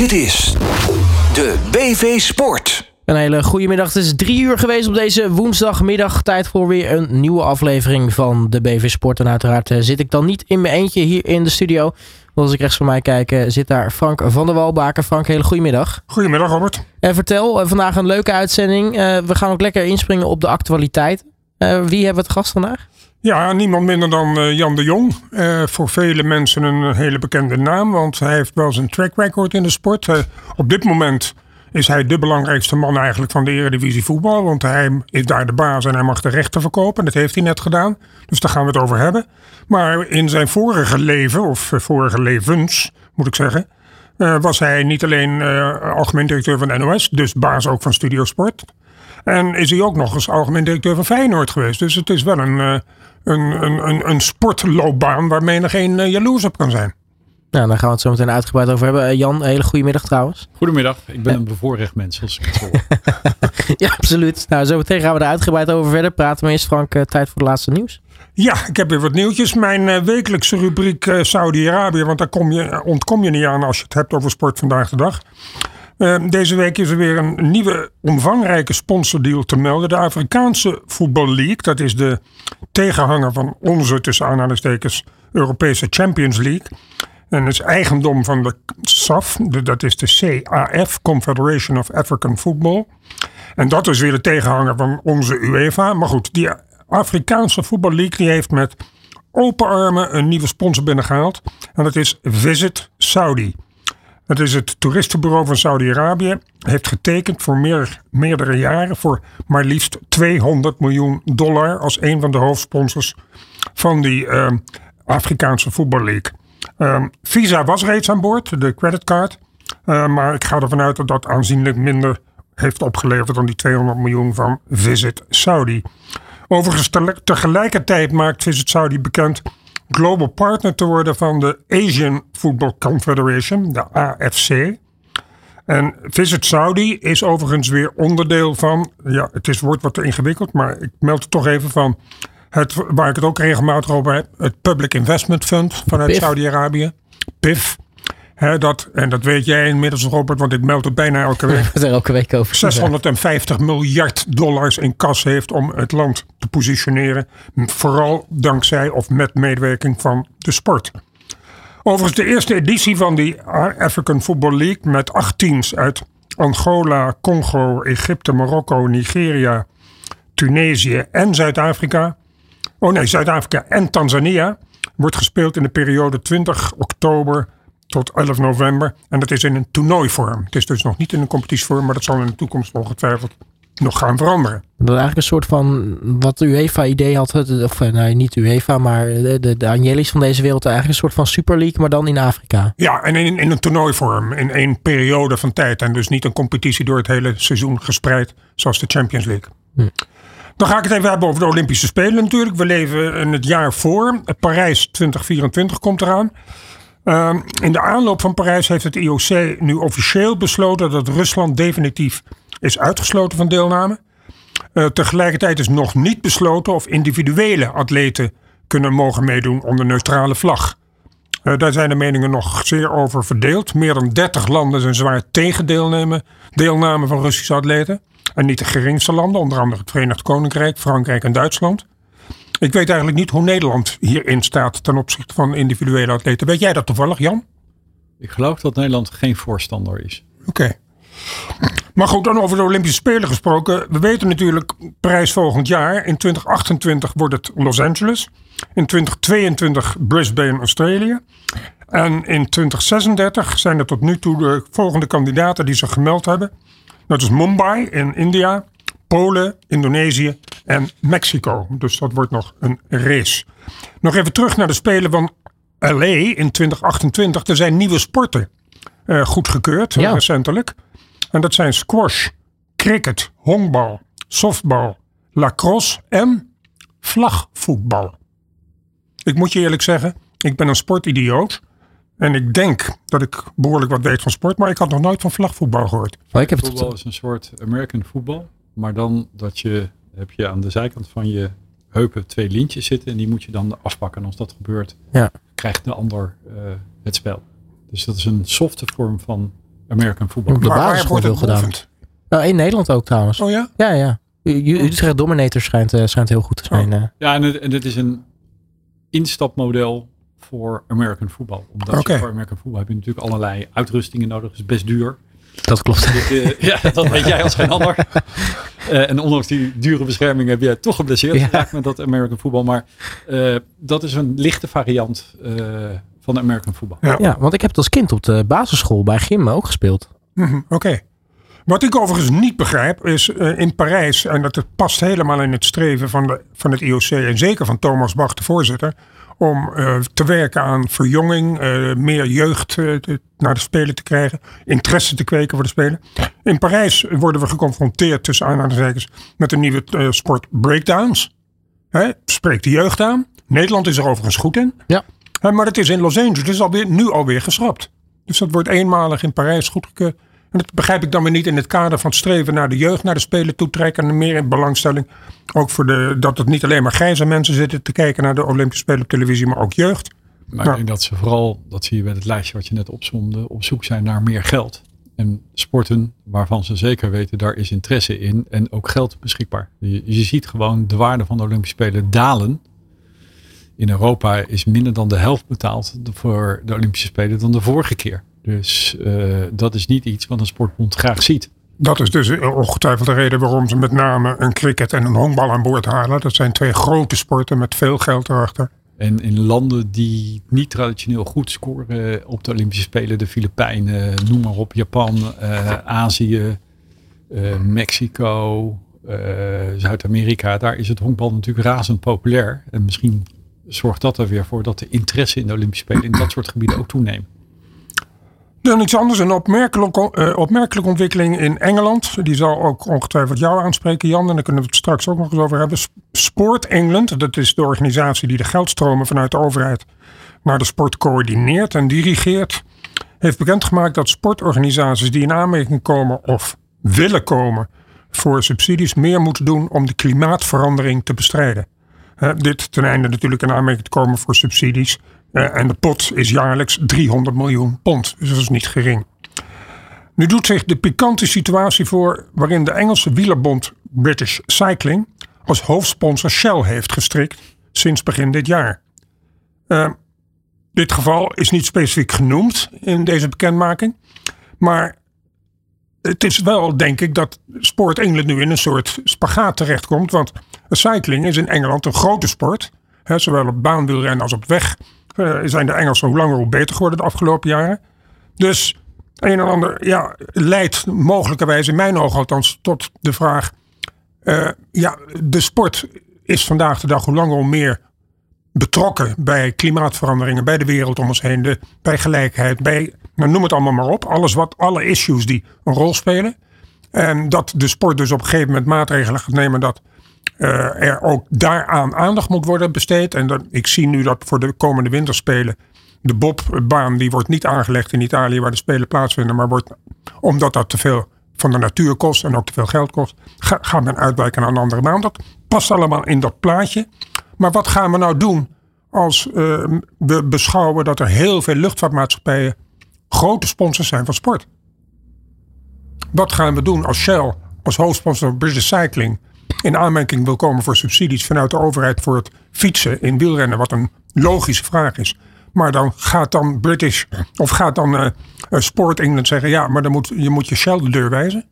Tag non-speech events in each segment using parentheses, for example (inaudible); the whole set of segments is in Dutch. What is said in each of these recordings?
Dit is de BV Sport. Een hele goede middag. Het is drie uur geweest op deze woensdagmiddag. Tijd voor weer een nieuwe aflevering van de BV Sport. En uiteraard eh, zit ik dan niet in mijn eentje hier in de studio. Want als ik rechts van mij kijk, eh, zit daar Frank van der Walbaken. Frank, hele goede middag. Goedemiddag Robert. En vertel, eh, vandaag een leuke uitzending. Eh, we gaan ook lekker inspringen op de actualiteit. Eh, wie hebben we het gast vandaag? Ja, niemand minder dan eh, Jan de Jong. Eh, voor vele mensen een hele bekende naam, want hij heeft wel zijn track record in de sport. Eh, op dit moment is hij de belangrijkste man eigenlijk van de Eredivisie voetbal, want hij is daar de baas en hij mag de rechten verkopen. Dat heeft hij net gedaan, dus daar gaan we het over hebben. Maar in zijn vorige leven, of vorige levens moet ik zeggen, was hij niet alleen algemeen directeur van NOS, dus baas ook van Studio Sport. En is hij ook nog eens algemeen directeur van Feyenoord geweest. Dus het is wel een, eh, een, een, een, een sportloopbaan waarmee er geen uh, jaloers op kan zijn. Nou, daar gaan we het zo meteen uitgebreid over hebben. Eh, Jan, hele goede middag trouwens. Goedemiddag, ik ben een bevoorrecht mens, als ik het hoor. (laughs) ja, absoluut. Nou, zo meteen gaan we er uitgebreid over verder praten. Maar eerst Frank, eh, tijd voor het laatste nieuws. Ja, ik heb weer wat nieuwtjes. Mijn uh, wekelijkse rubriek uh, Saudi-Arabië, want daar kom je, ontkom je niet aan als je het hebt over sport vandaag de dag. Uh, deze week is er weer een nieuwe omvangrijke sponsordeal te melden. De Afrikaanse Voetbal League, dat is de tegenhanger van onze, tussen aanhalingstekens, Europese Champions League. En is eigendom van de SAF, dat is de CAF, Confederation of African Football. En dat is weer de tegenhanger van onze UEFA. Maar goed, die Afrikaanse Voetbal League die heeft met open armen een nieuwe sponsor binnengehaald. En dat is Visit Saudi. Dat is het toeristenbureau van Saudi-Arabië. Heeft getekend voor meer, meerdere jaren voor maar liefst 200 miljoen dollar als een van de hoofdsponsors van die uh, Afrikaanse Voetbal League. Uh, Visa was reeds aan boord, de creditcard. Uh, maar ik ga ervan uit dat dat aanzienlijk minder heeft opgeleverd dan die 200 miljoen van Visit Saudi. Overigens tegelijkertijd maakt Visit Saudi bekend global partner te worden van de Asian Football Confederation, de AFC. En Visit Saudi is overigens weer onderdeel van, ja, het is woord wat te ingewikkeld, maar ik meld het toch even van het, waar ik het ook regelmatig over heb, het Public Investment Fund vanuit Saudi-Arabië, PIF. He, dat, en dat weet jij inmiddels, Robert, want ik meld het bijna elke (laughs) week. elke week over. 650 miljard dollars in kas heeft om het land te positioneren. Vooral dankzij of met medewerking van de sport. Overigens de eerste editie van die African Football League met acht teams uit Angola, Congo, Egypte, Marokko, Nigeria, Tunesië en Zuid-Afrika. Oh nee, Zuid-Afrika en Tanzania. Wordt gespeeld in de periode 20 oktober tot 11 november. En dat is in een toernooivorm. Het is dus nog niet in een competitievorm, maar dat zal in de toekomst ongetwijfeld nog gaan veranderen. Dat is eigenlijk een soort van wat de UEFA idee had, of nou niet UEFA, maar de, de, de Angelis van deze wereld, eigenlijk een soort van Super League, maar dan in Afrika. Ja, en in, in een toernooivorm, in één periode van tijd. En dus niet een competitie door het hele seizoen gespreid, zoals de Champions League. Hm. Dan ga ik het even hebben over de Olympische Spelen natuurlijk. We leven in het jaar voor. Parijs 2024 komt eraan. Uh, in de aanloop van Parijs heeft het IOC nu officieel besloten dat Rusland definitief is uitgesloten van deelname. Uh, tegelijkertijd is nog niet besloten of individuele atleten kunnen mogen meedoen onder neutrale vlag. Uh, daar zijn de meningen nog zeer over verdeeld. Meer dan 30 landen zijn zwaar tegen deelname, deelname van Russische atleten. En niet de geringste landen, onder andere het Verenigd Koninkrijk, Frankrijk en Duitsland. Ik weet eigenlijk niet hoe Nederland hierin staat ten opzichte van individuele atleten. Weet jij dat toevallig, Jan? Ik geloof dat Nederland geen voorstander is. Oké. Okay. Maar goed, dan over de Olympische Spelen gesproken. We weten natuurlijk prijs volgend jaar. In 2028 wordt het Los Angeles. In 2022 Brisbane, Australië. En in 2036 zijn er tot nu toe de volgende kandidaten die zich gemeld hebben. Dat is Mumbai in India, Polen, Indonesië en Mexico. Dus dat wordt nog een race. Nog even terug naar de Spelen van LA in 2028. Er zijn nieuwe sporten uh, goedgekeurd, ja. recentelijk. En dat zijn squash, cricket, honkbal, softbal, lacrosse en vlagvoetbal. Ik moet je eerlijk zeggen, ik ben een sportidioot. En ik denk dat ik behoorlijk wat weet van sport, maar ik had nog nooit van vlagvoetbal gehoord. Maar ik heb voetbal het... is een soort American voetbal, maar dan dat je heb je aan de zijkant van je heupen twee lintjes zitten en die moet je dan afpakken. En als dat gebeurt, ja. krijgt de ander uh, het spel. Dus dat is een softe vorm van American football. Op de basisschool wordt het veel gedaan. beoefend? Nou, in Nederland ook trouwens. Oh ja? Ja, ja. U- Utrecht Dominator schijnt, eh, schijnt heel goed te zijn. eh. Ja, en het, en het is een instapmodel voor American football. Omdat Oké. je voor American football heb je natuurlijk allerlei uitrustingen nodig. Het is best duur. Dat klopt. Eh, (laughs) ja, dat weet jij als geen ander. Eh, en ondanks die dure bescherming heb jij toch geblesseerd Ja. geraakt met dat American football. Maar eh, dat is een lichte variant eh, van de American football. Ja. Ja, want ik heb het als kind op de basisschool bij Gym ook gespeeld. Mhm, Oké. Wat ik overigens niet begrijp is eh, in Parijs, en dat het past helemaal in het streven van, de, van het IOC en zeker van Thomas Bach, de voorzitter, om eh, te werken aan verjonging, eh, meer jeugd eh, te- naar de Spelen te krijgen, interesse te kweken voor de Spelen. In Parijs worden we geconfronteerd tussen aanhalingstekens met een nieuwe sport breakdowns. Hè, spreekt de jeugd aan. Nederland is er overigens goed in. Ja. Hè, maar het is in Los Angeles dus alweer, nu alweer geschrapt. Dus dat wordt eenmalig in Parijs goedgekeurd. En dat begrijp ik dan weer niet in het kader van het streven naar de jeugd, naar de Spelen toetrekken. En meer in belangstelling. Ook voor de, dat het niet alleen maar grijze mensen zitten te kijken naar de Olympische Spelen op televisie, maar ook jeugd. Maar Ja. ik denk dat ze vooral, dat zie je bij het lijstje wat je net opzomde, op zoek zijn naar meer geld. En sporten waarvan ze zeker weten, daar is interesse in en ook geld beschikbaar. Je, je ziet gewoon de waarde van de Olympische Spelen dalen. In Europa is minder dan de helft betaald voor de Olympische Spelen dan de vorige keer. Dus eh, dat is niet iets wat een sportbond graag ziet. Dat is dus ongetwijfeld de reden waarom ze met name een cricket en een honkbal aan boord halen. Dat zijn twee grote sporten met veel geld erachter. En in landen die niet traditioneel goed scoren op de Olympische Spelen, de Filipijnen, noem maar op, Japan, eh, Azië, eh, Mexico, Zuid-Amerika, daar is het honkbal natuurlijk razend populair. En misschien zorgt dat er weer voor dat de interesse in de Olympische Spelen in dat soort gebieden ook toeneemt. Dan iets anders, een opmerkelijke, eh, opmerkelijke ontwikkeling in Engeland. Die zal ook ongetwijfeld jou aanspreken, Jan. En daar kunnen we het straks ook nog eens over hebben. Sp- Sport England, dat is de organisatie die de geldstromen vanuit de overheid naar de sport coördineert en dirigeert. Heeft bekendgemaakt dat sportorganisaties die in aanmerking komen of willen komen voor subsidies meer moeten doen om de klimaatverandering te bestrijden. Dit ten einde natuurlijk in aanmerking te komen voor subsidies. Eh, en de pot is jaarlijks 300 miljoen pond. Dus dat is niet gering. Nu doet zich de pikante situatie voor waarin de Engelse wielerbond British Cycling als hoofdsponsor Shell heeft gestrikt sinds begin dit jaar. Eh, dit geval is niet specifiek genoemd in deze bekendmaking. Maar het is wel, denk ik, dat Sport England nu in een soort spagaat terechtkomt. Want cycling is in Engeland een grote sport. Hè, zowel op baanwielrennen als op weg zijn de Engelsen hoe langer hoe beter geworden de afgelopen jaren. Dus een en ander ja, leidt mogelijkerwijs in mijn ogen althans tot de vraag. eh, ja, de sport is vandaag de dag hoe langer hoe meer betrokken bij klimaatveranderingen, bij de wereld om ons heen, de, bij gelijkheid, bij, nou, noem het allemaal maar op. Alles wat, alle issues die een rol spelen. En dat de sport dus op een gegeven moment maatregelen gaat nemen dat eh, er ook daaraan aandacht moet worden besteed. En ik zie nu dat voor de komende winterspelen de bobbaan die wordt niet aangelegd in Italië waar de spelen plaatsvinden, maar wordt omdat dat te veel van de natuur kost en ook te veel geld kost, ga- gaat men uitwijken naar een andere baan. Dat past allemaal in dat plaatje. Maar wat gaan we nou doen als eh, we beschouwen dat er heel veel luchtvaartmaatschappijen grote sponsors zijn van sport? Wat gaan we doen als Shell als hoofdsponsor van British Cycling in aanmerking wil komen voor subsidies vanuit de overheid voor het fietsen in wielrennen, wat een logische vraag is. Maar dan gaat dan British of gaat dan eh, eh, Sport England zeggen, ja, maar dan moet, je moet je Shell de deur wijzen.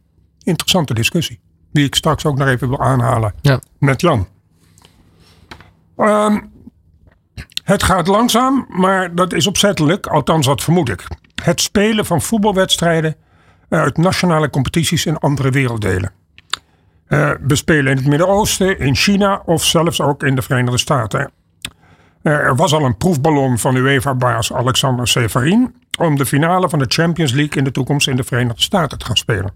Interessante discussie, die ik straks ook nog even wil aanhalen Ja. met Jan. Ehm, het gaat langzaam, maar dat is opzettelijk, althans dat vermoed ik. Het spelen van voetbalwedstrijden uit nationale competities in andere werelddelen. Eh, we spelen in het Midden-Oosten, in China of zelfs ook in de Verenigde Staten. Eh, er was al een proefballon van UEFA-baas Alexander Severin om de finale van de Champions League in de toekomst in de Verenigde Staten te gaan spelen.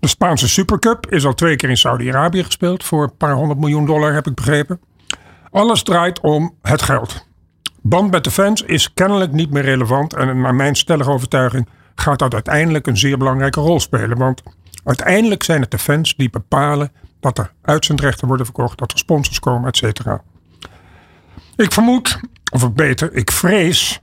De Spaanse Supercup is al twee keer in Saudi-Arabië gespeeld voor een paar honderd miljoen dollar, heb ik begrepen. Alles draait om het geld. Band met de fans is kennelijk niet meer relevant en naar mijn stellige overtuiging gaat dat uiteindelijk een zeer belangrijke rol spelen. Want uiteindelijk zijn het de fans die bepalen dat er uitzendrechten worden verkocht, dat er sponsors komen, et cetera. Ik vermoed, of beter, ik vrees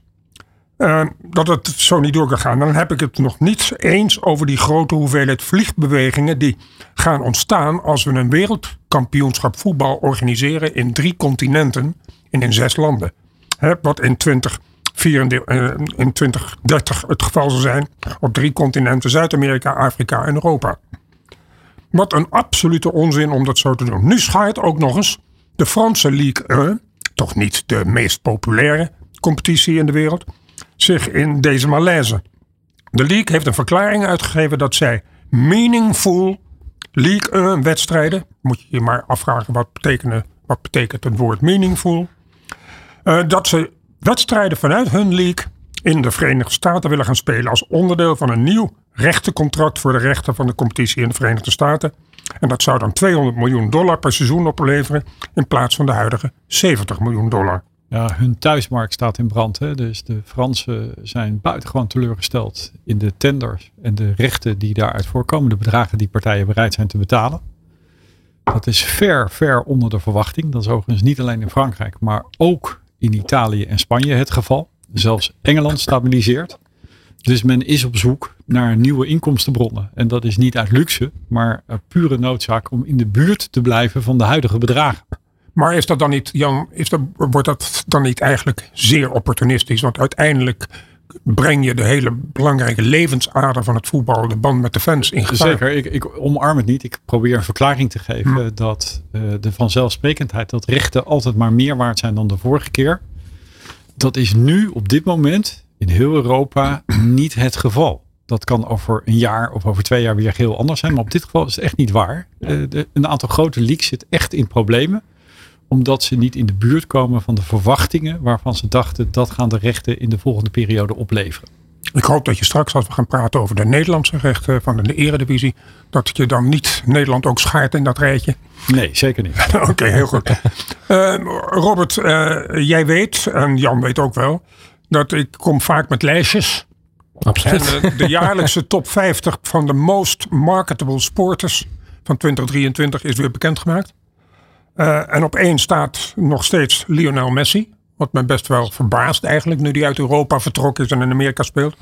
eh, dat het zo niet door kan gaan. Dan heb ik het nog niet eens over die grote hoeveelheid vliegbewegingen die gaan ontstaan als we een wereldkampioenschap voetbal organiseren in drie continenten en in zes landen. Hè, wat in 2034, eh, in 2030 het geval zal zijn op drie continenten: Zuid-Amerika, Afrika en Europa. Wat een absolute onzin om dat zo te doen. Nu schaart ook nog eens de Franse Ligue 1, toch niet de meest populaire competitie in de wereld, zich in deze malaise. De league heeft een verklaring uitgegeven dat zij meaningful League 1 wedstrijden, moet je je maar afvragen wat, betekenen, wat betekent het woord meaningful, uh, dat ze wedstrijden vanuit hun league in de Verenigde Staten willen gaan spelen als onderdeel van een nieuw rechtencontract voor de rechten van de competitie in de Verenigde Staten. En dat zou dan 200 miljoen dollar per seizoen opleveren in plaats van de huidige 70 miljoen dollar. Ja, hun thuismarkt staat in brand. Hè? Dus de Fransen zijn buitengewoon teleurgesteld in de tenders en de rechten die daaruit voorkomen. De bedragen die partijen bereid zijn te betalen. Dat is ver, ver onder de verwachting. Dat is overigens niet alleen in Frankrijk, maar ook in Italië en Spanje het geval. Zelfs Engeland stabiliseert. Dus men is op zoek naar nieuwe inkomstenbronnen. En dat is niet uit luxe, maar pure noodzaak om in de buurt te blijven van de huidige bedragen. Maar is dat dan niet, Jan, is dat, wordt dat dan niet eigenlijk zeer opportunistisch? Want uiteindelijk breng je de hele belangrijke levensader van het voetbal, de band met de fans in gevaar. Zeker, ik, ik omarm het niet. Ik probeer een verklaring te geven dat uh, de vanzelfsprekendheid dat rechten altijd maar meer waard zijn dan de vorige keer. Dat is nu op dit moment in heel Europa (clears throat) niet het geval. Dat kan over een jaar of over twee jaar weer heel anders zijn. Maar op dit geval is het echt niet waar. Uh, de, een aantal grote leaks zit echt in problemen omdat ze niet in de buurt komen van de verwachtingen waarvan ze dachten dat gaan de rechten in de volgende periode opleveren. Ik hoop dat je straks, als we gaan praten over de Nederlandse rechten van de Eredivisie, dat je dan niet Nederland ook schaart in dat rijtje. Nee, zeker niet. (laughs) Oké, heel goed. Uh, (laughs) Robert, uh, jij weet, en Jan weet ook wel, dat ik kom vaak met lijstjes. Absoluut. En uh, de jaarlijkse top 50 van de most marketable sporters van 2023 is weer bekendgemaakt. Uh, en op één staat nog steeds Lionel Messi. Wat mij best wel verbaast eigenlijk, nu hij uit Europa vertrokken is en in Amerika speelt.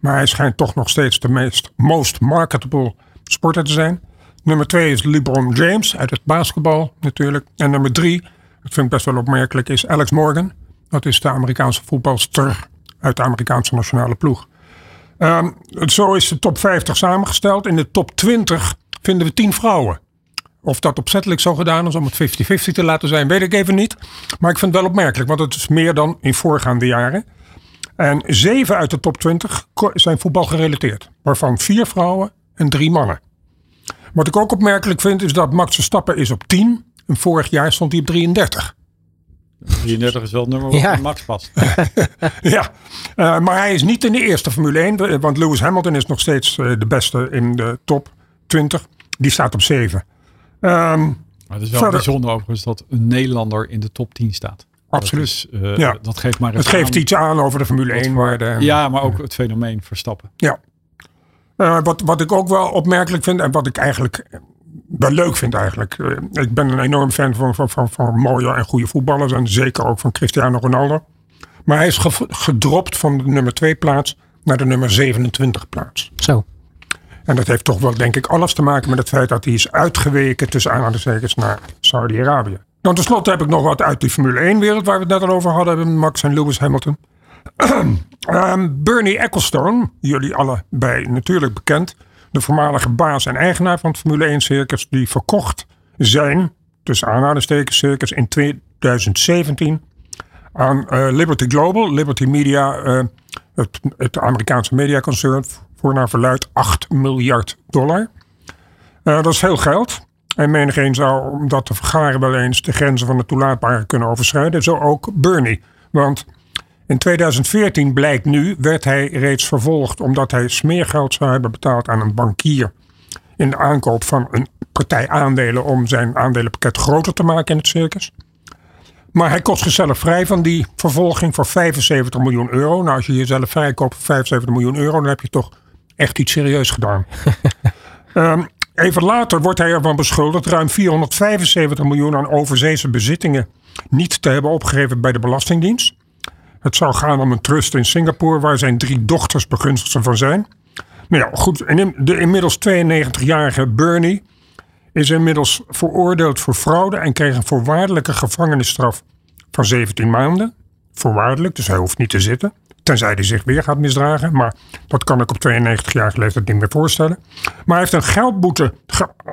Maar hij schijnt toch nog steeds de meest most marketable sporter te zijn. Nummer twee is LeBron James uit het basketbal natuurlijk. En nummer drie, dat vind ik best wel opmerkelijk, is Alex Morgan. Dat is de Amerikaanse voetbalster uit de Amerikaanse nationale ploeg. Uh, zo is de top 50 samengesteld. In de top 20 vinden we 10 vrouwen. Of dat opzettelijk zo gedaan is om het 50-50 te laten zijn, weet ik even niet. Maar ik vind het wel opmerkelijk, want het is meer dan in voorgaande jaren. En zeven uit de top 20 zijn voetbal gerelateerd. Waarvan vier vrouwen en drie mannen. Wat ik ook opmerkelijk vind is dat Max Verstappen is op 10. En vorig jaar stond hij op 33. 33 is wel het nummer wat ja. Max past. (laughs) ja, uh, maar hij is niet in de eerste Formule 1. Want Lewis Hamilton is nog steeds uh, de beste in de top 20. Die staat op 7. Um, maar het is wel verder, bijzonder overigens dat een Nederlander in de top 10 staat. Absoluut. Dat, is, uh, ja. dat geeft maar het geeft iets aan over de Formule 1 waarde. Ja, maar ook het fenomeen Verstappen. Ja. Uh, wat, wat ik ook wel opmerkelijk vind en wat ik eigenlijk wel leuk vind eigenlijk. Uh, ik ben een enorm fan van, van, van, van mooie en goede voetballers. En zeker ook van Cristiano Ronaldo. Maar hij is gedropt van de nummer 2 plaats naar de nummer 27 plaats. Zo. En dat heeft toch wel, denk ik, alles te maken met het feit dat hij is uitgeweken tussen aanhalingstekens naar Saudi-Arabië. Dan tenslotte heb ik nog wat uit die Formule 1-wereld waar we het net al over hadden, Max en Lewis Hamilton. um, (clears throat) Bernie Ecclestone, jullie allebei natuurlijk bekend, de voormalige baas en eigenaar van het Formule 1-circus, die verkocht zijn, tussen aanhalingstekens circus, in 2017 aan uh, Liberty Global, Liberty Media, uh, het, het Amerikaanse mediaconcern, voor naar verluid 8 miljard dollar. Uh, dat is veel geld. En menigeen zou, om dat te vergaren, wel eens de grenzen van het toelaatbare kunnen overschrijden. Zo ook Bernie. Want in 2014 blijkt nu, werd hij reeds vervolgd omdat hij smeergeld zou hebben betaald aan een bankier. In de aankoop van een partij aandelen om zijn aandelenpakket groter te maken in het circus. Maar hij kost zichzelf vrij van die vervolging voor 75 miljoen euro. Nou, als je jezelf vrijkoopt voor 75 miljoen euro, dan heb je toch echt iets serieus gedaan. um, (laughs) even later wordt hij ervan beschuldigd ruim 475 miljoen aan overzeese bezittingen niet te hebben opgegeven bij de Belastingdienst. Het zou gaan om een trust in Singapore, waar zijn drie dochters begunstigden van zijn. Nou ja, goed. En de inmiddels 92-jarige Bernie is inmiddels veroordeeld voor fraude en kreeg een voorwaardelijke gevangenisstraf van 17 maanden. Voorwaardelijk, dus hij hoeft niet te zitten. Tenzij hij zich weer gaat misdragen. Maar dat kan ik op 92 jaar leeftijd niet meer voorstellen. Maar hij heeft een geldboete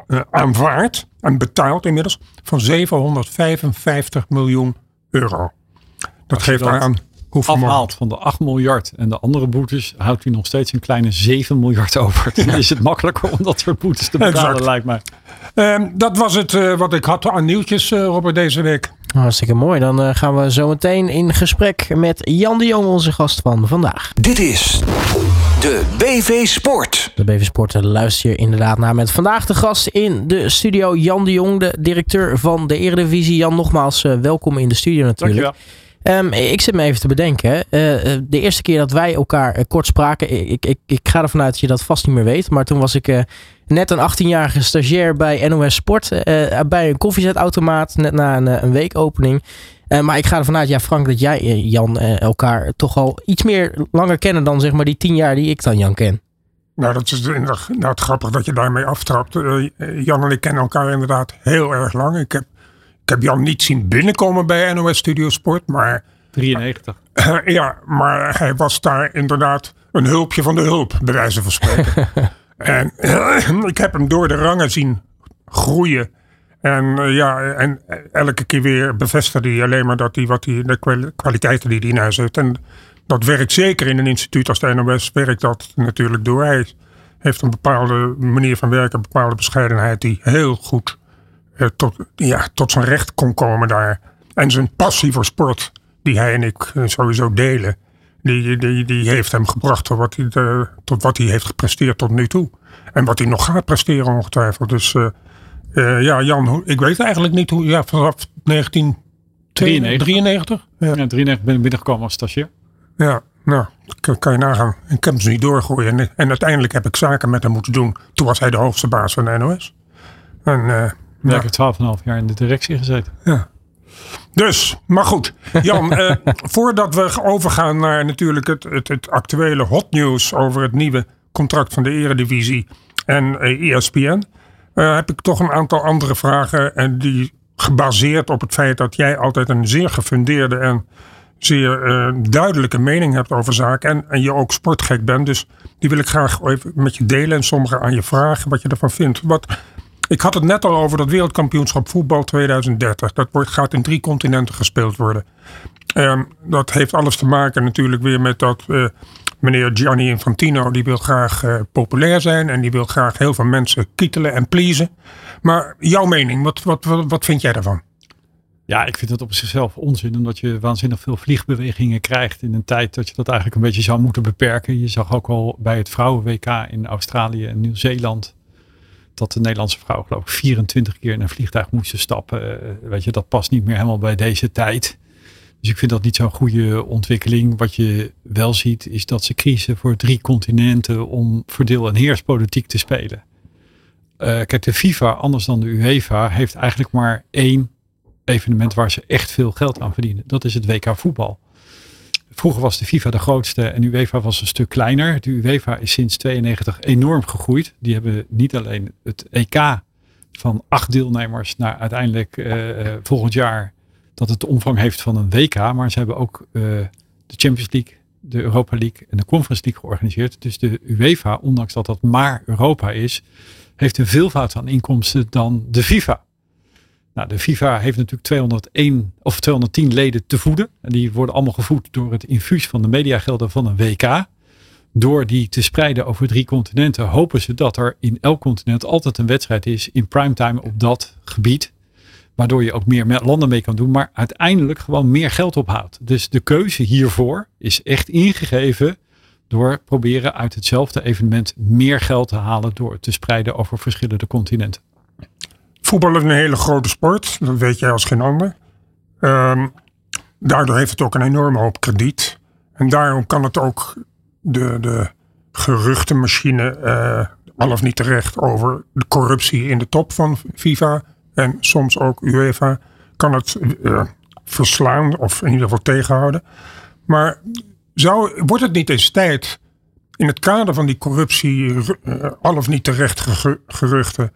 uh, aanvaard en betaald inmiddels van 755 miljoen euro. Dat geeft dat aan hoeveel afhaalt van de 8 miljard en de andere boetes, houdt hij nog steeds een kleine 7 miljard over. Dan is het makkelijker om dat soort boetes te betalen, lijkt mij. Uh, dat was het uh, wat ik had aan nieuwtjes, uh, Robert, deze week. Hartstikke mooi. Dan uh, gaan we zo meteen in gesprek met Jan de Jong, onze gast van vandaag. Dit is de BV Sport. De BV Sport luister je inderdaad naar met vandaag de gast in de studio Jan de Jong, de directeur van de Eredivisie. Jan, nogmaals welkom in de studio natuurlijk. Dankjewel. Um, ik zit me even te bedenken. Uh, de eerste keer dat wij elkaar uh, kort spraken. Ik, ik, ik ga ervan uit dat je dat vast niet meer weet. Maar toen was ik net een 18-jarige stagiair bij NOS Sport. bij een koffiezetautomaat. Net na een, een weekopening. maar ik ga ervan uit, ja, Frank, dat jij, Jan, elkaar toch al iets meer langer kennen dan zeg maar die 10 jaar die ik dan Jan ken. Nou, dat is inderdaad grappig dat je daarmee aftrapt. Jan en ik kennen elkaar inderdaad heel erg lang. Ik heb ik heb Jan niet zien binnenkomen bij NOS Studio Sport, maar... 93. (laughs) ja, maar hij was daar inderdaad een hulpje van de hulp, bij wijze van spreken. (laughs) en (clears throat) ik heb hem door de rangen zien groeien. En uh, ja, en elke keer weer bevestigde hij alleen maar dat hij wat hij, de kwaliteiten die hij in huis heeft. En dat werkt zeker in een instituut als de NOS, werkt dat natuurlijk door. Hij heeft een bepaalde manier van werken, een bepaalde bescheidenheid die heel goed eh, tot, ja, tot zijn recht kon komen daar. En zijn passie voor sport, die hij en ik eh, sowieso delen, die, die, die heeft hem gebracht tot wat, hij, de, tot wat hij heeft gepresteerd tot nu toe. En wat hij nog gaat presteren ongetwijfeld. Dus uh, uh, ja, Jan, ik weet eigenlijk niet hoe, ja, vanaf 1993. Ja. ja, 93 ben ik binnengekomen als stagiair. Ja, nou, kan, kan je nagaan. Ik heb ze niet doorgooien. En, en uiteindelijk heb ik zaken met hem moeten doen. Toen was hij de hoogste baas van de NOS. En uh, ja. Ik heb 12,5 jaar in de directie gezeten. Ja. Dus, maar goed. Jan, (laughs) eh, voordat we overgaan naar natuurlijk het, het, het, actuele hot news over het nieuwe contract van de Eredivisie en eh, ESPN, uh, heb ik toch een aantal andere vragen. En die gebaseerd op het feit dat jij altijd een zeer gefundeerde en zeer uh, duidelijke mening hebt over zaken. En, en je ook sportgek bent. Dus die wil ik graag even met je delen en sommige aan je vragen wat je ervan vindt. Wat, ik had het net al over dat wereldkampioenschap voetbal 2030. Dat wordt, gaat in drie continenten gespeeld worden. Um, dat heeft alles te maken natuurlijk weer met dat uh, meneer Gianni Infantino... die wil graag uh, populair zijn en die wil graag heel veel mensen kietelen en pleasen. Maar jouw mening, wat, wat, wat, wat vind jij daarvan? Ja, ik vind het op zichzelf onzin, omdat je waanzinnig veel vliegbewegingen krijgt in een tijd dat je dat eigenlijk een beetje zou moeten beperken. Je zag ook al bij het vrouwen-WK in Australië en Nieuw-Zeeland dat de Nederlandse vrouw geloof ik 24 keer in een vliegtuig moesten stappen. Eh, weet je, dat past niet meer helemaal bij deze tijd. Dus ik vind dat niet zo'n goede ontwikkeling. Wat je wel ziet is dat ze kiezen voor drie continenten om verdeel- en heerspolitiek te spelen. Uh, kijk, de FIFA, anders dan de UEFA, heeft eigenlijk maar één evenement waar ze echt veel geld aan verdienen. Dat is het WK voetbal. Vroeger was de FIFA de grootste en UEFA was een stuk kleiner. De UEFA is sinds 92 enorm gegroeid. Die hebben niet alleen het EK van acht deelnemers naar uiteindelijk uh, volgend jaar dat het de omvang heeft van een WK. Maar ze hebben ook uh, de Champions League, de Europa League en de Conference League georganiseerd. Dus de UEFA, ondanks dat dat maar Europa is, heeft een veelvoud aan inkomsten dan de FIFA. Nou, de FIFA heeft natuurlijk 201 of 210 leden te voeden. En die worden allemaal gevoed door het infuus van de mediagelden van een WK. Door die te spreiden over drie continenten hopen ze dat er in elk continent altijd een wedstrijd is in primetime op dat gebied. Waardoor je ook meer landen mee kan doen, maar uiteindelijk gewoon meer geld ophoudt. Dus de keuze hiervoor is echt ingegeven door proberen uit hetzelfde evenement meer geld te halen door het te spreiden over verschillende continenten. Voetbal is een hele grote sport, dat weet jij als geen ander. Um, daardoor heeft het ook een enorme hoop krediet. En daarom kan het ook de, de geruchtenmachine, uh, al of niet terecht, over de corruptie in de top van FIFA en soms ook UEFA, kan het uh, verslaan of in ieder geval tegenhouden. Maar zou, wordt het niet eens tijd in het kader van die corruptie, uh, al of niet terecht geruchten,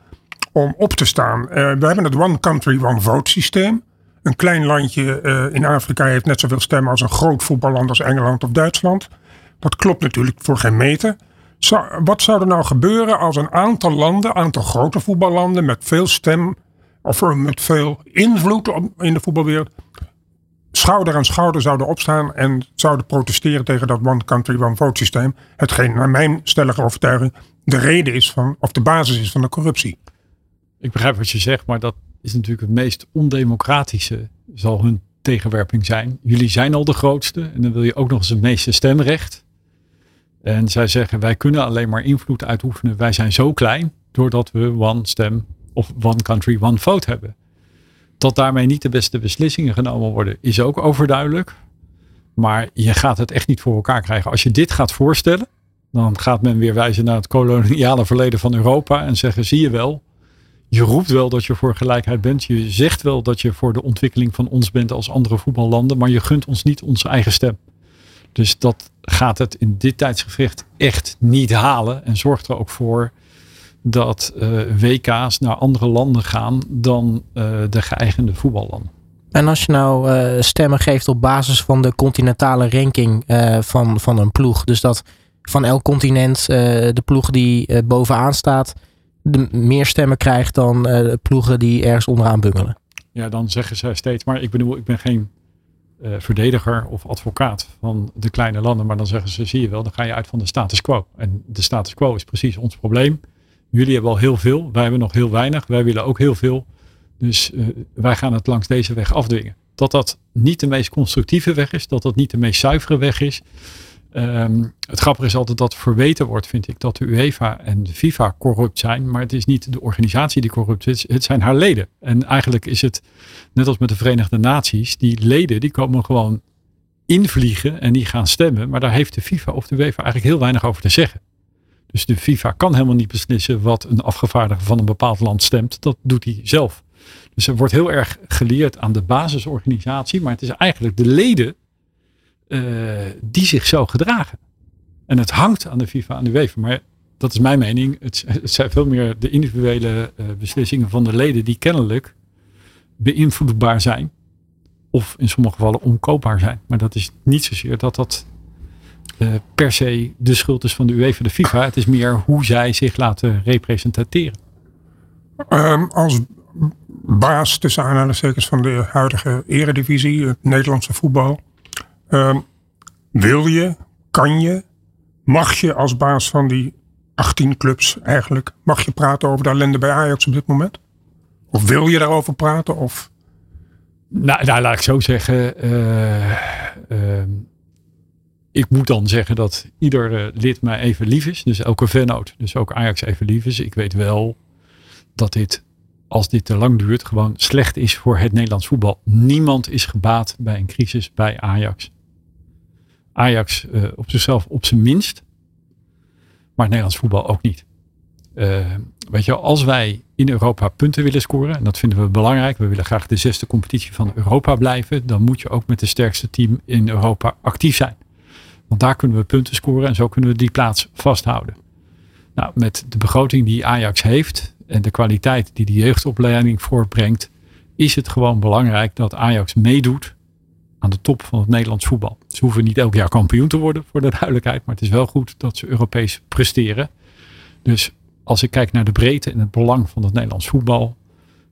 om op te staan? Uh, we hebben het One Country, One Vote systeem. Een klein landje uh, in Afrika heeft net zoveel stemmen als een groot voetballand als Engeland of Duitsland. Dat klopt natuurlijk voor geen meter. Wat zou er nou gebeuren als een aantal landen, aantal grote voetballanden met veel stem of met veel invloed in de voetbalwereld, schouder aan schouder zouden opstaan en zouden protesteren tegen dat one country, one vote systeem. Hetgeen naar mijn stellige overtuiging de reden is van, of de basis is van de corruptie. Ik begrijp wat je zegt, maar dat is natuurlijk het meest ondemocratische, zal hun tegenwerping zijn. Jullie zijn al de grootste en dan wil je ook nog eens het meeste stemrecht. En zij zeggen wij kunnen alleen maar invloed uitoefenen. Wij zijn zo klein doordat we one stem of one country, one vote hebben. Dat daarmee niet de beste beslissingen genomen worden, is ook overduidelijk. Maar je gaat het echt niet voor elkaar krijgen. Als je dit gaat voorstellen, dan gaat men weer wijzen naar het koloniale verleden van Europa en zeggen: zie je wel, je roept wel dat je voor gelijkheid bent. Je zegt wel dat je voor de ontwikkeling van ons bent als andere voetballanden, maar je gunt ons niet onze eigen stem. Dus dat gaat het in dit tijdsgevecht echt niet halen en zorgt er ook voor dat uh, WK's naar andere landen gaan dan uh, de geëigende voetballanden. En als je nou uh, stemmen geeft op basis van de continentale ranking van, van een ploeg, dus dat van elk continent de ploeg die bovenaan staat, meer stemmen krijgt dan de ploegen die ergens onderaan bungelen. Ja, dan zeggen ze steeds, maar ik bedoel, ik ben geen verdediger of advocaat van de kleine landen, maar dan zeggen ze, zie je wel, dan ga je uit van de status quo. En de status quo is precies ons probleem jullie hebben al heel veel, wij hebben nog heel weinig, wij willen ook heel veel. Dus uh, wij gaan het langs deze weg afdwingen. Dat dat niet de meest constructieve weg is, dat dat niet de meest zuivere weg is. Um, het grappige is altijd dat verweten wordt, vind ik, dat de UEFA en de FIFA corrupt zijn. Maar het is niet de organisatie die corrupt is, het zijn haar leden. En eigenlijk is het, net als met de Verenigde Naties, die leden die komen gewoon invliegen en die gaan stemmen. Maar daar heeft de FIFA of de UEFA eigenlijk heel weinig over te zeggen. Dus de FIFA kan helemaal niet beslissen wat een afgevaardigde van een bepaald land stemt. Dat doet hij zelf. Dus er wordt heel erg geleerd aan de basisorganisatie. Maar het is eigenlijk de leden die zich zo gedragen. En het hangt aan de FIFA en de UEFA. Maar dat is mijn mening. Het, (laughs) zijn veel meer de individuele uh, beslissingen van de leden die kennelijk beïnvloedbaar zijn. Of in sommige gevallen onkoopbaar zijn. Maar dat is niet zozeer dat dat uh, per se de schuld is van de UEFA de FIFA. Het is meer hoe zij zich laten representeren. Um, als baas tussen aanhalingstekens van de huidige eredivisie, het Nederlandse voetbal. Um, wil je, kan je, mag je als baas van die 18 clubs eigenlijk, mag je praten over de ellende bij Ajax op dit moment? Of wil je daarover praten? Of? Nou, nou laat ik zo zeggen. Uh, uh, ik moet dan zeggen dat ieder eh, lid mij even lief is. Dus elke vennoot, dus ook Ajax even lief is. Ik weet wel dat dit, als dit te lang duurt, gewoon slecht is voor het Nederlands voetbal. Niemand is gebaat bij een crisis bij Ajax. Ajax uh, op zichzelf op zijn minst. Maar Nederlands voetbal ook niet. Uh, weet je, als wij in Europa punten willen scoren, en dat vinden we belangrijk, we willen graag de zesde competitie van Europa blijven, dan moet je ook met het sterkste team in Europa actief zijn. Want daar kunnen we punten scoren en zo kunnen we die plaats vasthouden. Nou, met de begroting die Ajax heeft en de kwaliteit die de jeugdopleiding voortbrengt, is het gewoon belangrijk dat Ajax meedoet aan de top van het Nederlands voetbal. Ze hoeven niet elk jaar kampioen te worden, voor de duidelijkheid, maar het is wel goed dat ze Europees presteren. Dus als ik kijk naar de breedte en het belang van het Nederlands voetbal,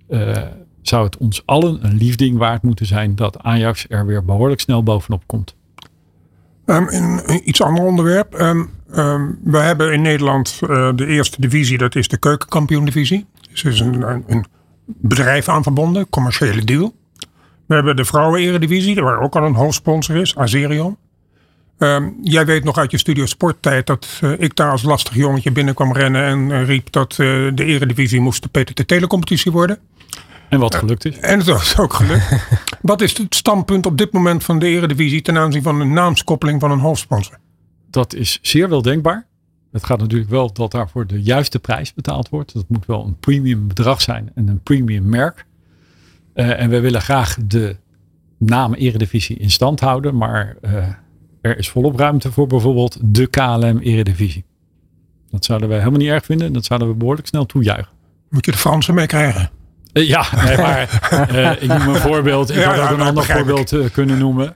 uh, zou het ons allen een liefding waard moeten zijn dat Ajax er weer behoorlijk snel bovenop komt. Um, in een iets ander onderwerp. Um, um, we hebben in Nederland uh, de eerste divisie, dat is de keukenkampioen-divisie. Dus er is een, een, bedrijf aan verbonden, commerciële deal. We hebben de vrouwen-eredivisie, waar ook al een hoofdsponsor is, Azerion. jij weet nog uit je studio sporttijd dat uh, ik daar als lastig jongetje binnenkwam rennen en uh, riep dat de eredivisie moest de PTT-telecompetitie worden. En wat gelukt is. En het is ook gelukt. (laughs) wat is het standpunt op dit moment van de Eredivisie ten aanzien van een naamskoppeling van een hoofdsponsor? Dat is zeer wel denkbaar. Het gaat natuurlijk wel dat daarvoor de juiste prijs betaald wordt. Dat moet wel een premium bedrag zijn en een premium merk. Uh, en we willen graag de naam Eredivisie in stand houden. Maar uh, er is volop ruimte voor bijvoorbeeld de KLM Eredivisie. Dat zouden wij helemaal niet erg vinden. Dat zouden we behoorlijk snel toejuichen. Moet je de Fransen mee krijgen? Uh, ja, nee, maar uh, ik noem een voorbeeld. Ik ja, had ook ja, een ander voorbeeld uh, kunnen noemen.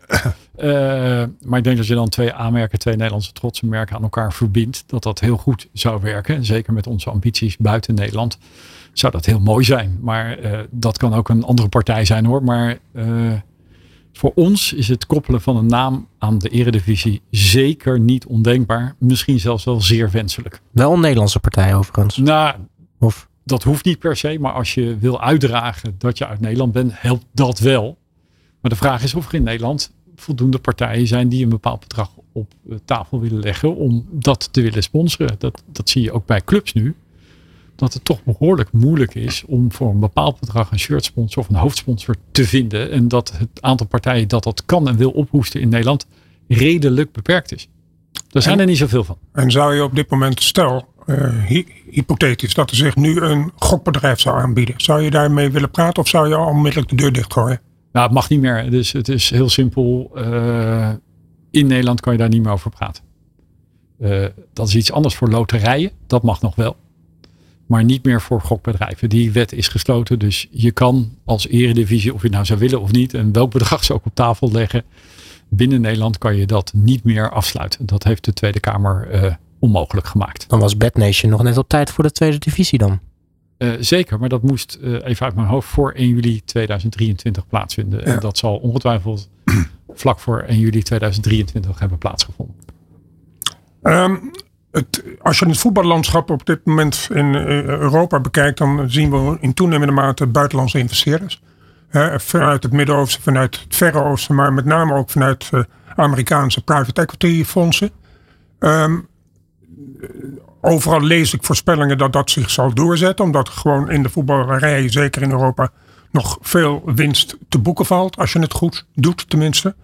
maar ik denk dat je dan twee A-merken, twee Nederlandse trotse merken aan elkaar verbindt. Dat dat heel goed zou werken. Zeker met onze ambities buiten Nederland. Zou dat heel mooi zijn. Maar dat kan ook een andere partij zijn hoor. Maar voor ons is het koppelen van een naam aan de eredivisie zeker niet ondenkbaar. Misschien zelfs wel zeer wenselijk. Wel een Nederlandse partij overigens. Nou, of? dat hoeft niet per se. Maar als je wil uitdragen dat je uit Nederland bent, helpt dat wel. Maar de vraag is of er in Nederland voldoende partijen zijn die een bepaald bedrag op tafel willen leggen om dat te willen sponsoren. Dat, dat zie je ook bij clubs nu dat het toch behoorlijk moeilijk is om voor een bepaald bedrag een shirtsponsor of een hoofdsponsor te vinden. En dat het aantal partijen dat dat kan en wil ophoesten in Nederland redelijk beperkt is. Daar zijn er niet zoveel van. En zou je op dit moment, stel, uh, hypothetisch, dat er zich nu een gokbedrijf zou aanbieden. Zou je daarmee willen praten of zou je al onmiddellijk de deur dichtgooien? Nou, het mag niet meer. Dus het is heel simpel. Uh, in Nederland kan je daar niet meer over praten. Uh, dat is iets anders voor loterijen. Dat mag nog wel maar niet meer voor gokbedrijven. Die wet is gesloten, dus je kan als eredivisie, of je nou zou willen of niet, en welk bedrag ze ook op tafel leggen, binnen Nederland kan je dat niet meer afsluiten. Dat heeft de Tweede Kamer uh, onmogelijk gemaakt. Dan was Nation nog net op tijd voor de tweede divisie dan? Uh, zeker, maar dat moest uh, even uit mijn hoofd voor 1 juli 2023 plaatsvinden. Ja. En dat zal ongetwijfeld (clears throat) vlak voor 1 juli 2023 hebben plaatsgevonden. Um, als je het voetballandschap op dit moment in eh, Europa bekijkt, dan zien we in toenemende mate buitenlandse investeerders. vanuit het Midden-Oosten, vanuit het Verre Oosten, maar met name ook vanuit uh, Amerikaanse private equity fondsen. Um, overal lees ik voorspellingen dat dat zich zal doorzetten, omdat gewoon in de voetballerij, zeker in Europa, nog veel winst te boeken valt. Als je het goed doet, tenminste.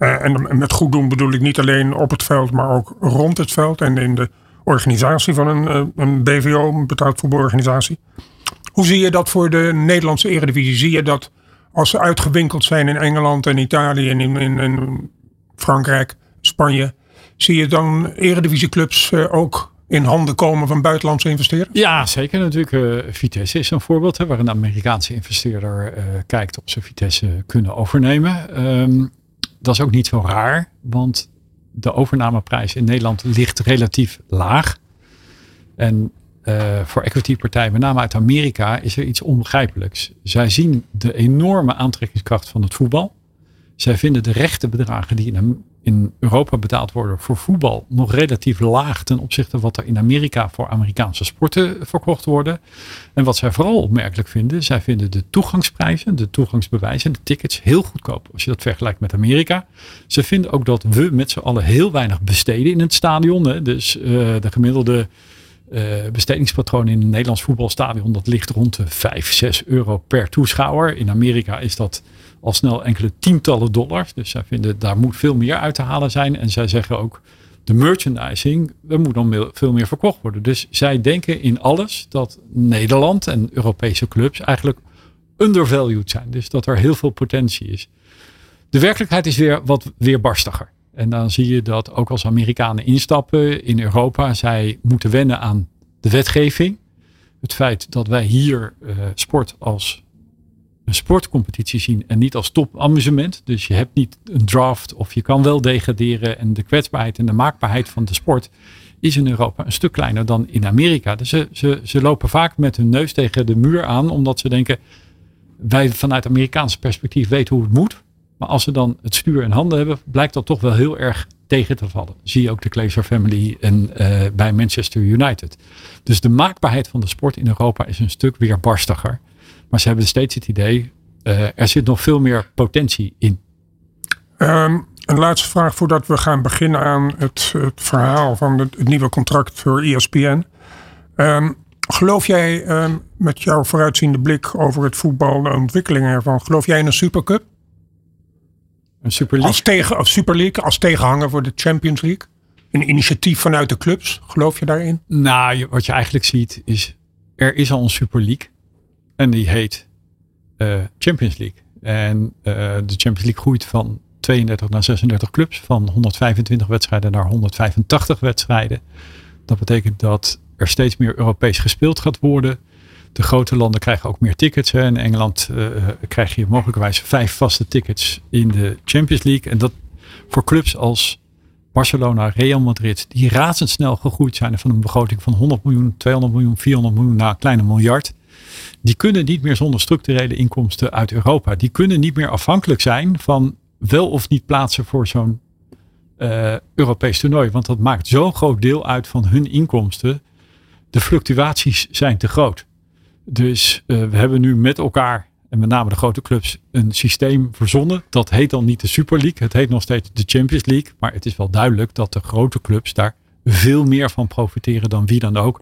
Uh, en met goed doen bedoel ik niet alleen op het veld, maar ook rond het veld en in de organisatie van een, uh, een BVO, een betaald voetbalorganisatie. Hoe zie je dat voor de Nederlandse Eredivisie? Zie je dat als ze uitgewinkeld zijn in Engeland en Italië en in, Frankrijk, Spanje, zie je dan Eredivisieclubs uh, ook in handen komen van buitenlandse investeerders? Ja, zeker natuurlijk. Vitesse is een voorbeeld hè, waar een Amerikaanse investeerder kijkt of ze Vitesse kunnen overnemen. Um, dat is ook niet zo raar, want de overnameprijs in Nederland ligt relatief laag. En uh, voor equity-partijen, met name uit Amerika, is er iets onbegrijpelijks. Zij zien de enorme aantrekkingskracht van het voetbal. Zij vinden de rechte bedragen die in, in Europa betaald worden voor voetbal nog relatief laag ten opzichte van wat er in Amerika voor Amerikaanse sporten verkocht worden. En wat zij vooral opmerkelijk vinden, zij vinden de toegangsprijzen, de toegangsbewijzen, de tickets heel goedkoop als je dat vergelijkt met Amerika. Ze vinden ook dat we met z'n allen heel weinig besteden in het stadion. Dus uh, de gemiddelde uh, bestedingspatroon in een Nederlands voetbalstadion, dat ligt rond de 5, 6 euro per toeschouwer. In Amerika is dat al snel enkele tientallen dollars. Dus zij vinden daar moet veel meer uit te halen zijn. En zij zeggen ook de merchandising, er moet dan veel meer verkocht worden. Dus zij denken in alles dat Nederland en Europese clubs eigenlijk undervalued zijn. Dus dat er heel veel potentie is. De werkelijkheid is weer wat weerbarstiger. En dan zie je dat ook als Amerikanen instappen in Europa, zij moeten wennen aan de wetgeving. Het feit dat wij hier uh, sport als een sportcompetitie zien en niet als topamusement. Dus je hebt niet een draft of je kan wel degraderen. En de kwetsbaarheid en de maakbaarheid van de sport is in Europa een stuk kleiner dan in Amerika. Dus ze, ze, ze lopen vaak met hun neus tegen de muur aan, omdat ze denken, wij vanuit Amerikaans perspectief weten hoe het moet. Maar als ze dan het stuur in handen hebben, blijkt dat toch wel heel erg tegen te vallen. Zie je ook de Glazer Family en uh, bij Manchester United. Dus de maakbaarheid van de sport in Europa is een stuk weerbarstiger. Maar ze hebben steeds het idee, uh, er zit nog veel meer potentie in. Um, een laatste vraag voordat we gaan beginnen aan het, het verhaal van het, het, nieuwe contract voor ESPN. Um, ehm, geloof jij um, met jouw vooruitziende blik over het voetbal, de ontwikkelingen ervan, geloof jij in een supercup? Een Super League? Als, tegen, als Super League, als tegenhanger voor de Champions League? Een initiatief vanuit de clubs, geloof je daarin? Nou, wat je eigenlijk ziet is, er is al een Super League. En die heet uh, Champions League. En uh, de Champions League groeit van 32 naar 36 clubs. Van 125 wedstrijden naar 185 wedstrijden. Dat betekent dat er steeds meer Europees gespeeld gaat worden. De grote landen krijgen ook meer tickets. Hè. In Engeland uh, krijg je mogelijkerwijs vijf vaste tickets in de Champions League. En dat voor clubs als Barcelona, Real Madrid, die razendsnel gegroeid zijn van een begroting van 100 miljoen, 200 miljoen, 400 miljoen naar een kleine miljard. Die kunnen niet meer zonder structurele inkomsten uit Europa. Die kunnen niet meer afhankelijk zijn van wel of niet plaatsen voor zo'n uh, Europees toernooi. Want dat maakt zo'n groot deel uit van hun inkomsten. De fluctuaties zijn te groot. Dus uh, we hebben nu met elkaar, en met name de grote clubs, een systeem verzonnen. Dat heet dan niet de Super League. Het heet nog steeds de Champions League. Maar het is wel duidelijk dat de grote clubs daar veel meer van profiteren dan wie dan ook.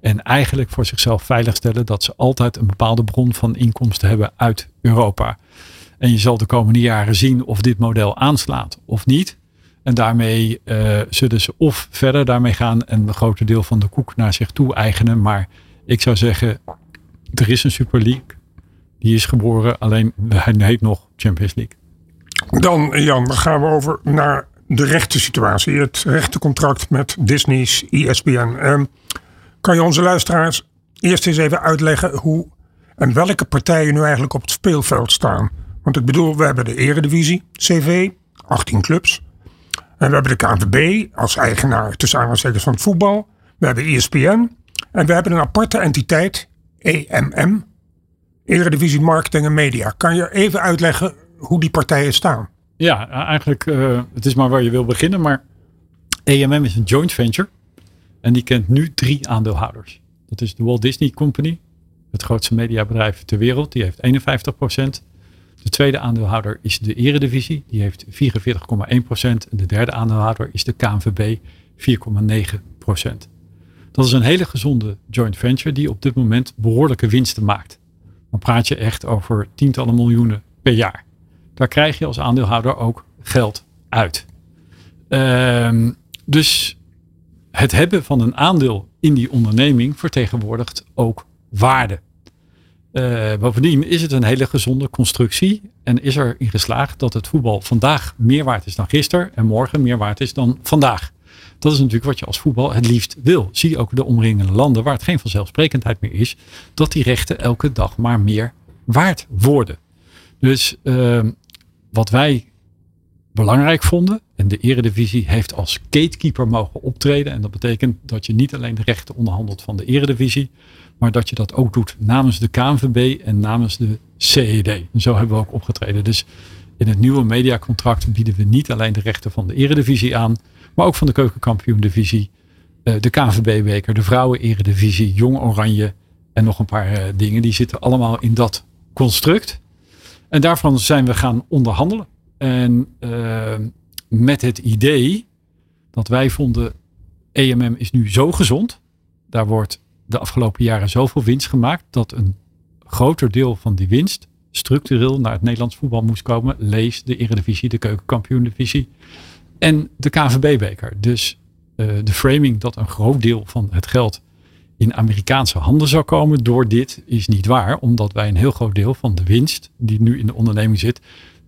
En eigenlijk voor zichzelf veiligstellen dat ze altijd een bepaalde bron van inkomsten hebben uit Europa. En je zal de komende jaren zien of dit model aanslaat of niet. En daarmee uh, zullen ze of verder daarmee gaan en een groter deel van de koek naar zich toe eigenen. Maar ik zou zeggen, er is een Super League. Die is geboren, alleen hij heet nog Champions League. Dan Jan, gaan we over naar de rechte situatie. Het rechtencontract met Disney's ESPN. Um, kan je onze luisteraars eerst eens even uitleggen hoe en welke partijen nu eigenlijk op het speelveld staan? Want ik bedoel, we hebben de Eredivisie, CV, 18 clubs. En we hebben de KNVB als eigenaar tussen aanhalingstekens van het voetbal. We hebben ESPN. En we hebben een aparte entiteit, EMM, Eredivisie Marketing en Media. Kan je even uitleggen hoe die partijen staan? Ja, eigenlijk, uh, het is maar waar je wil beginnen. Maar EMM is een joint venture. En die kent nu drie aandeelhouders. Dat is de Walt Disney Company, het grootste mediabedrijf ter wereld. Die heeft 51%. De tweede aandeelhouder is de Eredivisie. Die heeft 44,1%. En de derde aandeelhouder is de KNVB, 4,9%. Dat is een hele gezonde joint venture die op dit moment behoorlijke winsten maakt. Dan praat je echt over tientallen miljoenen per jaar. Daar krijg je als aandeelhouder ook geld uit. Um, dus het hebben van een aandeel in die onderneming vertegenwoordigt ook waarde. Uh, bovendien is het een hele gezonde constructie en is er in geslaagd dat het voetbal vandaag meer waard is dan gisteren en morgen meer waard is dan vandaag. Dat is natuurlijk wat je als voetbal het liefst wil. Zie ook de omringende landen waar het geen vanzelfsprekendheid meer is, dat die rechten elke dag maar meer waard worden. Dus uh, wat wij belangrijk vonden. En de Eredivisie heeft als gatekeeper mogen optreden. En dat betekent dat je niet alleen de rechten onderhandelt van de Eredivisie. Maar dat je dat ook doet namens de KNVB en namens de CED. En zo hebben we ook opgetreden. Dus in het nieuwe mediacontract bieden we niet alleen de rechten van de Eredivisie aan. Maar ook van de Keukenkampioen-divisie. Eh, de KNVB-beker, de Vrouwen-Eredivisie, Jong Oranje. En nog een paar eh, dingen. Die zitten allemaal in dat construct. En daarvan zijn we gaan onderhandelen. En uh, met het idee dat wij vonden, EMM is nu zo gezond. Daar wordt de afgelopen jaren zoveel winst gemaakt dat een groter deel van die winst structureel naar het Nederlands voetbal moest komen. Lees de Eredivisie, de Keukenkampioen-divisie en de KVB-beker. Dus uh, de framing dat een groot deel van het geld in Amerikaanse handen zou komen door dit is niet waar. Omdat wij een heel groot deel van de winst die nu in de onderneming zit,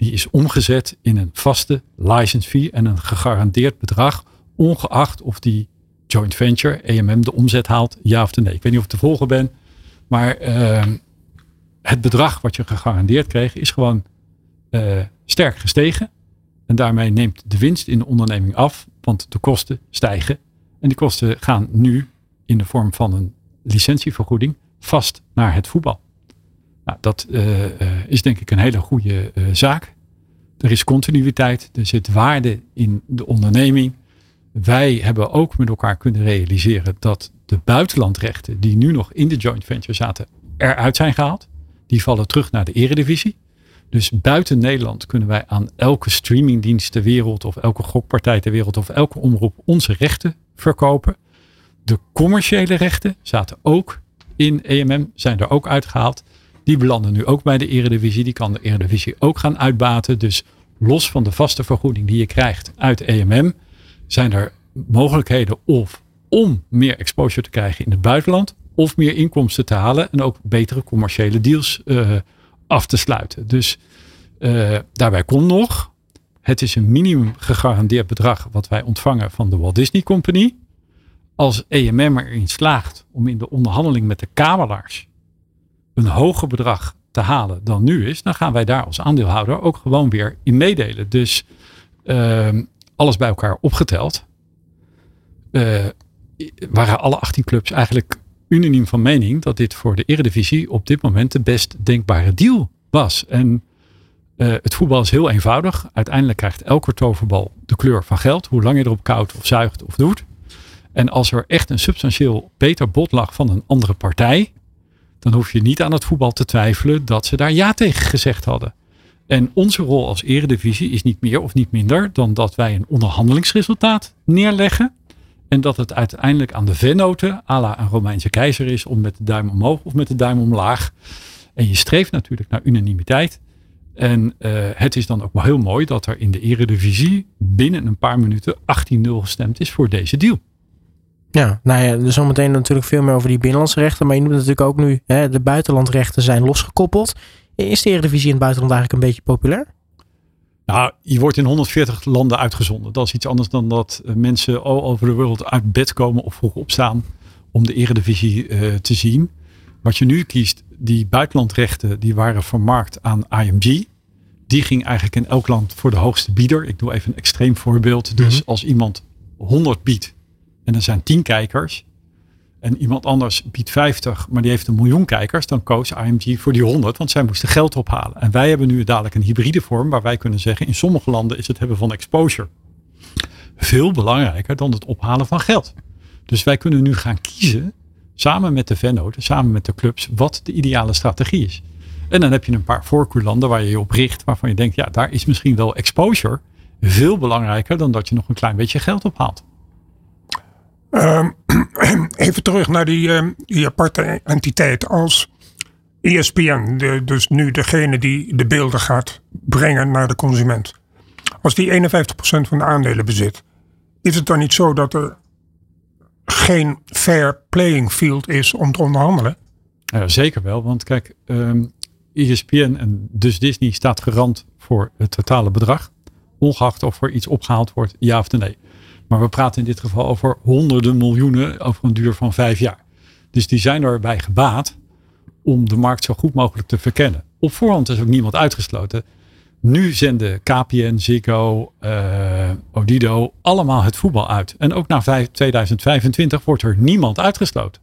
die is omgezet in een vaste license fee en een gegarandeerd bedrag, ongeacht of die joint venture, EMM, de omzet haalt, ja of nee. Ik weet niet of ik te volgen ben, maar uh, het bedrag wat je gegarandeerd kreeg is gewoon uh, sterk gestegen. En daarmee neemt de winst in de onderneming af, want de kosten stijgen. En die kosten gaan nu in de vorm van een licentievergoeding vast naar het voetbal. Nou, dat uh, is denk ik een hele goede uh, zaak. Er is continuïteit, er zit waarde in de onderneming. Wij hebben ook met elkaar kunnen realiseren dat de buitenlandrechten die nu nog in de joint venture zaten, eruit zijn gehaald. Die vallen terug naar de eredivisie. Dus buiten Nederland kunnen wij aan elke streamingdienst ter wereld of elke gokpartij ter wereld of elke omroep onze rechten verkopen. De commerciële rechten zaten ook in EMM, zijn er ook uitgehaald. Die belanden nu ook bij de Eredivisie. Die kan de Eredivisie ook gaan uitbaten. Dus los van de vaste vergoeding die je krijgt uit EMM, zijn er mogelijkheden of om meer exposure te krijgen in het buitenland, of meer inkomsten te halen en ook betere commerciële deals uh, af te sluiten. Dus uh, daarbij komt nog Het is een minimum gegarandeerd bedrag wat wij ontvangen van de Walt Disney Company. Als EMM erin slaagt om in de onderhandeling met de kabelaars een hoger bedrag te halen dan nu is, dan gaan wij daar als aandeelhouder ook gewoon weer in meedelen. Dus ehm, alles bij elkaar opgeteld, uh, waren alle 18 clubs eigenlijk unaniem van mening dat dit voor de Eredivisie op dit moment de best denkbare deal was. En uh, het voetbal is heel eenvoudig. Uiteindelijk krijgt elke toverbal de kleur van geld, hoe lang je erop koudt of zuigt of doet. En als er echt een substantieel beter bod lag van een andere partij, dan hoef je niet aan het voetbal te twijfelen dat ze daar ja tegen gezegd hadden. En onze rol als eredivisie is niet meer of niet minder dan dat wij een onderhandelingsresultaat neerleggen. En dat het uiteindelijk aan de vennoten, à la een Romeinse keizer is, om met de duim omhoog of met de duim omlaag. En je streeft natuurlijk naar unanimiteit. En uh, het is dan ook wel heel mooi dat er in de eredivisie binnen een paar minuten 18-0 gestemd is voor deze deal. Ja, nou ja, er zometeen natuurlijk veel meer over die binnenlandse rechten. Maar je noemt natuurlijk ook nu, hè, de buitenlandrechten zijn losgekoppeld. Is de Eredivisie in het buitenland eigenlijk een beetje populair? Nou, je wordt in 140 landen uitgezonden. Dat is iets anders dan dat eh, mensen all over de wereld uit bed komen of vroeg opstaan om de Eredivisie uh, te zien. Wat je nu kiest, die buitenlandrechten, die waren vermarkt aan IMG. Die ging eigenlijk in elk land voor de hoogste bieder. Ik doe even een extreem voorbeeld. Dus mhm. als iemand 100 biedt en er zijn 10 kijkers. En iemand anders biedt 50, maar die heeft een miljoen kijkers. Dan koos IMG voor die 100, want zij moesten geld ophalen. En wij hebben nu dadelijk een hybride vorm waar wij kunnen zeggen: in sommige landen is het hebben van exposure veel belangrijker dan het ophalen van geld. Dus wij kunnen nu gaan kiezen, samen met de vennoten, samen met de clubs, wat de ideale strategie is. En dan heb je een paar voorkeurlanden waar je je op richt, waarvan je denkt: ja, daar is misschien wel exposure veel belangrijker dan dat je nog een klein beetje geld ophaalt. Ehm, (clears throat) even terug naar die, ehm, die aparte entiteit als ESPN, dus nu degene die de beelden gaat brengen naar de consument. Als die 51% van de aandelen bezit, is het dan niet zo dat er geen fair playing field is om te onderhandelen? Ja, zeker wel, want kijk, um, ehm, ESPN en dus Disney staat garant voor het totale bedrag, ongeacht of er iets opgehaald wordt, ja of nee. Maar we praten in dit geval over honderden miljoenen over een duur van vijf jaar. Dus die zijn erbij gebaat om de markt zo goed mogelijk te verkennen. Op voorhand is ook niemand uitgesloten. Nu zenden KPN, Ziggo, uh, Odido allemaal het voetbal uit. En ook na 2025 wordt er niemand uitgesloten.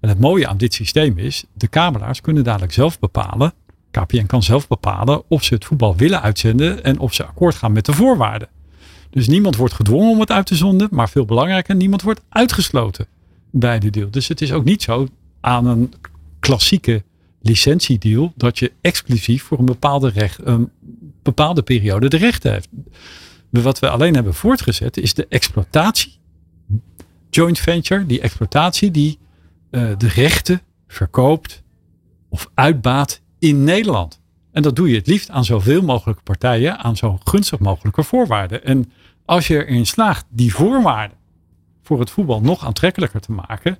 En het mooie aan dit systeem is, de kabelaars kunnen dadelijk zelf bepalen, KPN kan zelf bepalen of ze het voetbal willen uitzenden en of ze akkoord gaan met de voorwaarden. Dus niemand wordt gedwongen om het uit te zonden, maar veel belangrijker, niemand wordt uitgesloten bij de deal. Dus het is ook niet zo aan een klassieke licentiedeal dat je exclusief voor een bepaalde, recht, een bepaalde periode de rechten hebt. Wat we alleen hebben voortgezet is de exploitatie. Joint venture, die exploitatie die uh, de rechten verkoopt of uitbaat in Nederland. En dat doe je het liefst aan zoveel mogelijke partijen, aan zo gunstig mogelijke voorwaarden. En als je erin slaagt die voorwaarden voor het voetbal nog aantrekkelijker te maken,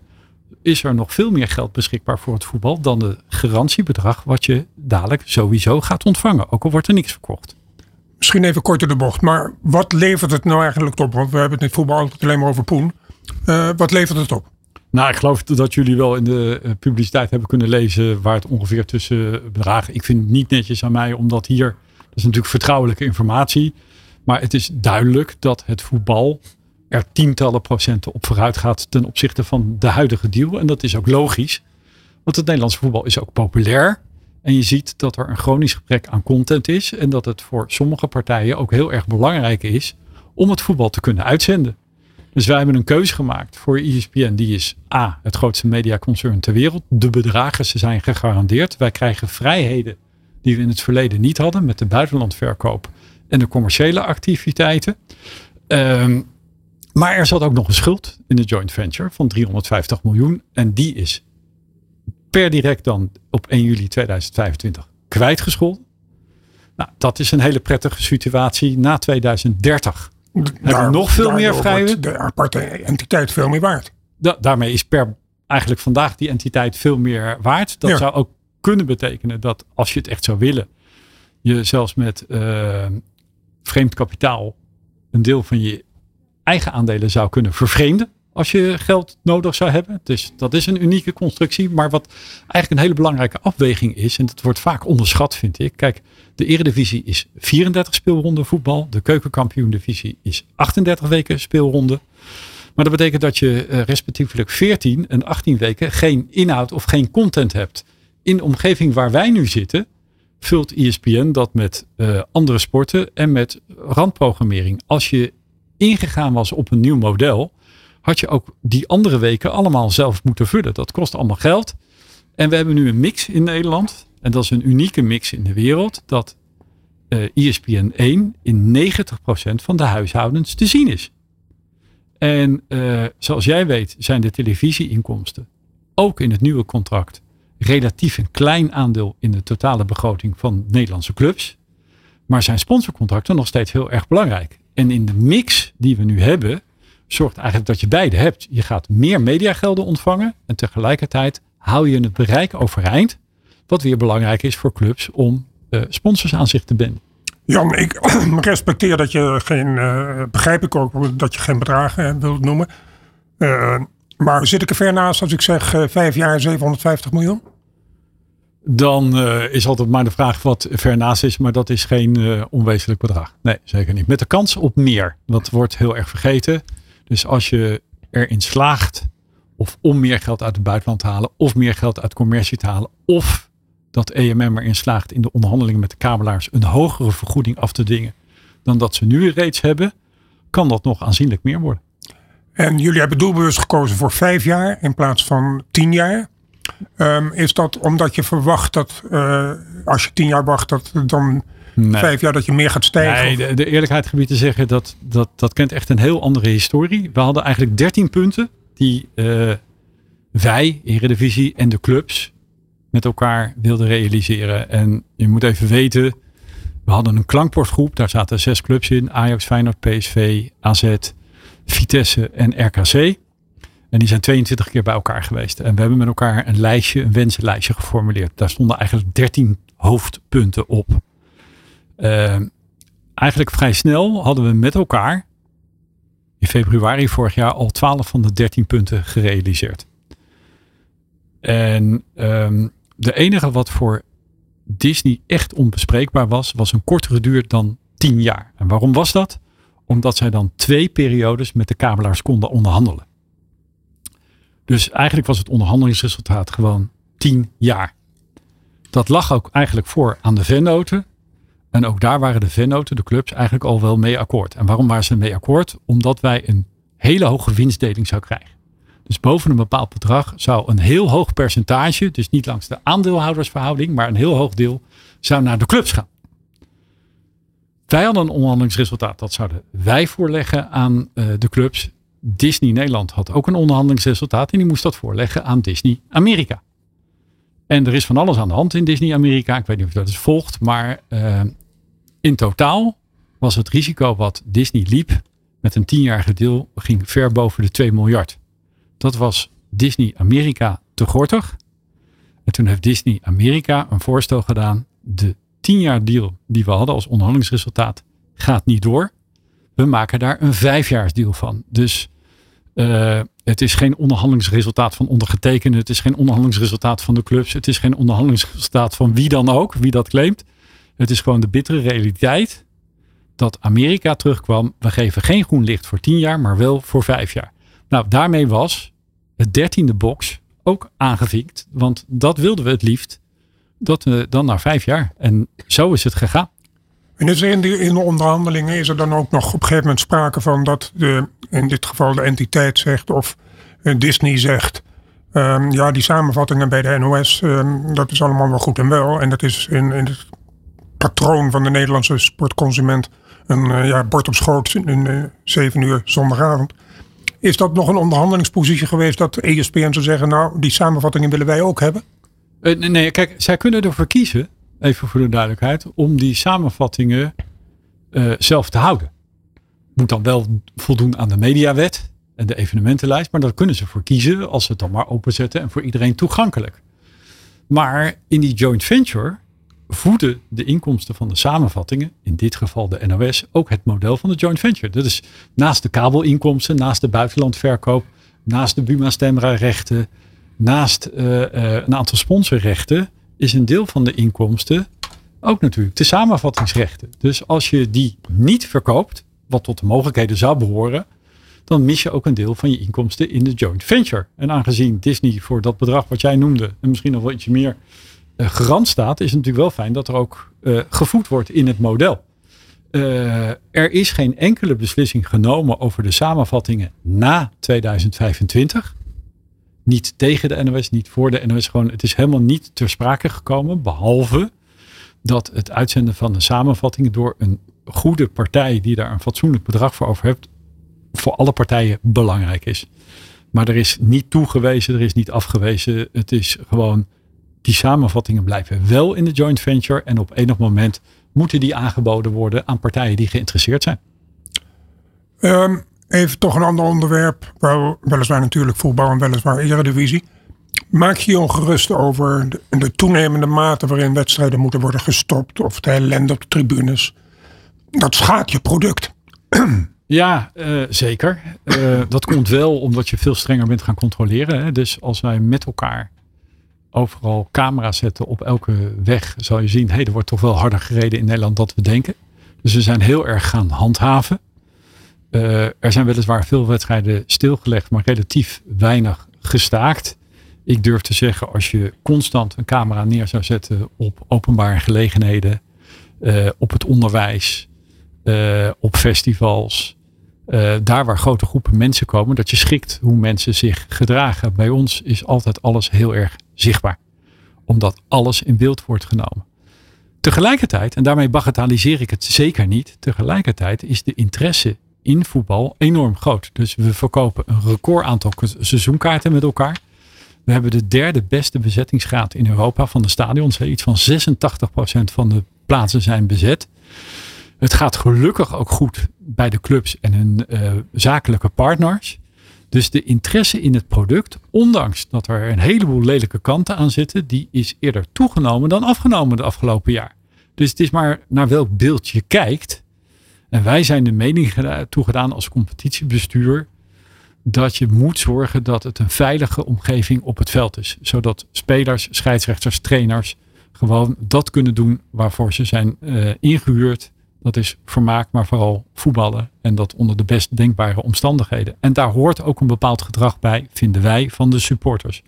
is er nog veel meer geld beschikbaar voor het voetbal dan de garantiebedrag wat je dadelijk sowieso gaat ontvangen, ook al wordt er niks verkocht. Misschien even kort de bocht, maar wat levert het nou eigenlijk op? Want we hebben het in voetbal altijd alleen maar over poen. Uh, wat levert het op? Nou, ik geloof dat jullie wel in de eh, publiciteit hebben kunnen lezen waar het ongeveer tussen bedragen. Ik vind het niet netjes aan mij, omdat hier, dat is natuurlijk vertrouwelijke informatie. Maar het is duidelijk dat het voetbal er tientallen procenten op vooruit gaat ten opzichte van de huidige deal. En dat is ook logisch, want het Nederlandse voetbal is ook populair. En je ziet dat er een chronisch gebrek aan content is. En dat het voor sommige partijen ook heel erg belangrijk is om het voetbal te kunnen uitzenden. Dus wij hebben een keuze gemaakt voor ESPN. Die is A, het grootste mediaconcern ter wereld. De bedragen ze zijn gegarandeerd. Wij krijgen vrijheden die we in het verleden niet hadden met de buitenlandverkoop en de commerciële activiteiten. Ehm, maar er zat ook nog een schuld in de joint venture van 350 miljoen. En die is per direct dan op 1 juli 2025 kwijtgescholden. Nou, dat is een hele prettige situatie. Na 2030 daar, nog veel meer vrije. De aparte entiteit veel meer waard. daarmee is per eigenlijk vandaag die entiteit veel meer waard. Dat zou ook kunnen betekenen dat als je het echt zou willen, je zelfs met uh, vreemd kapitaal een deel van je eigen aandelen zou kunnen vervreemden als je geld nodig zou hebben. Dus dat is een unieke constructie. Maar wat eigenlijk een hele belangrijke afweging is, en dat wordt vaak onderschat, vind ik. Kijk, de Eredivisie is 34 speelronden voetbal. De Keukenkampioen-divisie is 38 weken speelronde. Maar dat betekent dat je uh, respectievelijk 14 en 18 weken geen inhoud of geen content hebt. In de omgeving waar wij nu zitten, vult ESPN dat met uh, andere sporten en met randprogrammering. Als je ingegaan was op een nieuw model, had je ook die andere weken allemaal zelf moeten vullen. Dat kost allemaal geld. En we hebben nu een mix in Nederland. En dat is een unieke mix in de wereld. Dat ESPN 1 in 90% van de huishoudens te zien is. En uh, zoals jij weet zijn de televisieinkomsten ook in het nieuwe contract relatief een klein aandeel in de totale begroting van Nederlandse clubs. Maar zijn sponsorcontracten nog steeds heel erg belangrijk. En in de mix die we nu hebben, zorgt eigenlijk dat je beide hebt. Je gaat meer mediagelden ontvangen en tegelijkertijd hou je het bereik overeind. Wat weer belangrijk is voor clubs om uh, sponsors aan zich te binden. Jan, ik (clears throat) respecteer dat je geen, uh, begrijp ik ook, dat je geen bedragen wilt noemen. Uh, maar zit ik er ver naast als ik zeg uh, vijf jaar 750 miljoen? Dan is altijd maar de vraag wat ver naast is, maar dat is geen onwezenlijk bedrag. Nee, zeker niet. Met de kans op meer. Dat wordt heel erg vergeten. Dus als je erin slaagt of om meer geld uit het buitenland te halen, of meer geld uit commercie te halen, of dat EMM erin slaagt in de onderhandelingen met de kabelaars een hogere vergoeding af te dingen dan dat ze nu reeds hebben, kan dat nog aanzienlijk meer worden. En jullie hebben doelbewust gekozen voor vijf jaar in plaats van tien jaar. Um, is dat omdat je verwacht dat uh, als je tien jaar wacht, dat dan nee. vijf jaar dat je meer gaat stijgen? Nee, de, de, eerlijkheid gebied te zeggen, dat, dat, dat kent echt een heel andere historie. We hadden eigenlijk dertien punten die uh, wij, Eredivisie en de clubs met elkaar wilden realiseren. En je moet even weten, we hadden een klankbordgroep. Daar zaten zes clubs in. Ajax, Feyenoord, PSV, AZ, Vitesse en RKC. En die zijn 22 keer bij elkaar geweest. En we hebben met elkaar een lijstje, een wensenlijstje geformuleerd. Daar stonden eigenlijk 13 hoofdpunten op. Uh, eigenlijk vrij snel hadden we met elkaar in februari vorig jaar al 12 van de 13 punten gerealiseerd. En um, de enige wat voor Disney echt onbespreekbaar was, was een kortere duur dan 10 jaar. En waarom was dat? Omdat zij dan twee periodes met de kabelaars konden onderhandelen. Dus eigenlijk was het onderhandelingsresultaat gewoon 10 jaar. Dat lag ook eigenlijk voor aan de vennoten. En ook daar waren de vennoten, de clubs, eigenlijk al wel mee akkoord. En waarom waren ze mee akkoord? Omdat wij een hele hoge winstdeling zou krijgen. Dus boven een bepaald bedrag zou een heel hoog percentage, dus niet langs de aandeelhoudersverhouding, maar een heel hoog deel, zou naar de clubs gaan. Wij hadden een onderhandelingsresultaat, dat zouden wij voorleggen aan uh, de clubs. Disney Nederland had ook een onderhandelingsresultaat en die moest dat voorleggen aan Disney Amerika. En er is van alles aan de hand in Disney Amerika. Ik weet niet of dat eens volgt, maar uh, in totaal was het risico wat Disney liep met een tienjarige deel ging ver boven de 2 miljard. Dat was Disney Amerika te gortig. En toen heeft Disney Amerika een voorstel gedaan. De 10 jaar deal die we hadden als onderhandelingsresultaat gaat niet door. We maken daar een vijfjaarsdeal van. Dus uh, het is geen onderhandelingsresultaat van ondergetekende. Het is geen onderhandelingsresultaat van de clubs. Het is geen onderhandelingsresultaat van wie dan ook, wie dat claimt. Het is gewoon de bittere realiteit dat Amerika terugkwam. We geven geen groen licht voor 10 jaar, maar wel voor vijf jaar. Nou, daarmee was het dertiende box ook aangevinkt. Want dat wilden we het liefst. Dat dan na vijf jaar. En zo is het gegaan. In, de, in de onderhandelingen is er dan ook nog op een gegeven moment sprake van dat de, in dit geval de entiteit zegt of uh, Disney zegt. Um, ja, die samenvattingen bij de NOS, um, dat is allemaal wel goed en wel. En dat is in, in het patroon van de Nederlandse sportconsument een uh, ja, bord op schoot in uh, zeven uur zondagavond. Is dat nog een onderhandelingspositie geweest dat ESPN zou zeggen, nou, die samenvattingen willen wij ook hebben? Uh, nee, kijk, zij kunnen ervoor kiezen, even voor de duidelijkheid, om die samenvattingen uh, zelf te houden. Moet dan wel voldoen aan de mediawet en de evenementenlijst, maar daar kunnen ze voor kiezen als ze het dan maar openzetten en voor iedereen toegankelijk. Maar in die joint venture voeden de inkomsten van de samenvattingen, in dit geval de NOS, ook het model van de joint venture. Dat is naast de kabelinkomsten, naast de buitenlandverkoop, naast de Buma stemrechten, naast uh, uh, een aantal sponsorrechten, is een deel van de inkomsten ook natuurlijk de samenvattingsrechten. Dus als je die niet verkoopt, wat tot de mogelijkheden zou behoren, dan mis je ook een deel van je inkomsten in de joint venture. En aangezien Disney voor dat bedrag wat jij noemde, en misschien nog wel ietsje meer, uh, garant staat, is het natuurlijk wel fijn dat er ook gevoed wordt in het model. Er is geen enkele beslissing genomen over de samenvattingen na 2025. Niet tegen de NOS, niet voor de NOS. Gewoon, het is helemaal niet ter sprake gekomen. Behalve dat het uitzenden van de samenvattingen door een goede partij die daar een fatsoenlijk bedrag voor over hebt, voor alle partijen belangrijk is. Maar er is niet toegewezen, er is niet afgewezen. Het is gewoon, die samenvattingen blijven wel in de joint venture. En op enig moment moeten die aangeboden worden aan partijen die geïnteresseerd zijn. Um, even toch een ander onderwerp. Wel, weliswaar natuurlijk voetbal en weliswaar eredivisie. Maak je je ongerust over de, de, toenemende mate waarin wedstrijden moeten worden gestopt. Of de ellende op de tribunes. Dat schaadt je product. (clears throat) Ja, uh, zeker. Uh, dat komt wel omdat je veel strenger bent gaan controleren. Hè. Dus als wij met elkaar overal camera's zetten op elke weg, zal je zien, hé, er wordt toch wel harder gereden in Nederland dan we denken. Dus we zijn heel erg gaan handhaven. Uh, er zijn weliswaar veel wedstrijden stilgelegd, maar relatief weinig gestaakt. Ik durf te zeggen, als je constant een camera neer zou zetten op openbare gelegenheden, uh, op het onderwijs, uh, op festivals, daar waar grote groepen mensen komen, dat je schikt hoe mensen zich gedragen. Bij ons is altijd alles heel erg zichtbaar, omdat alles in beeld wordt genomen. Tegelijkertijd, en daarmee bagatelliseer ik het zeker niet, tegelijkertijd is de interesse in voetbal enorm groot. Dus we verkopen een record aantal seizoenkaarten met elkaar. We hebben de derde beste bezettingsgraad in Europa van de stadions. Iets van 86% van de plaatsen zijn bezet. Het gaat gelukkig ook goed bij de clubs en hun uh, zakelijke partners. Dus de interesse in het product, ondanks dat er een heleboel lelijke kanten aan zitten, die is eerder toegenomen dan afgenomen de afgelopen jaar. Dus het is maar naar welk beeld je kijkt. En wij zijn de mening toegedaan als competitiebestuur dat je moet zorgen dat het een veilige omgeving op het veld is. Zodat spelers, scheidsrechters, trainers gewoon dat kunnen doen waarvoor ze zijn uh, ingehuurd. Dat is vermaak, maar vooral voetballen. En dat onder de best denkbare omstandigheden. En daar hoort ook een bepaald gedrag bij, vinden wij, van de supporters.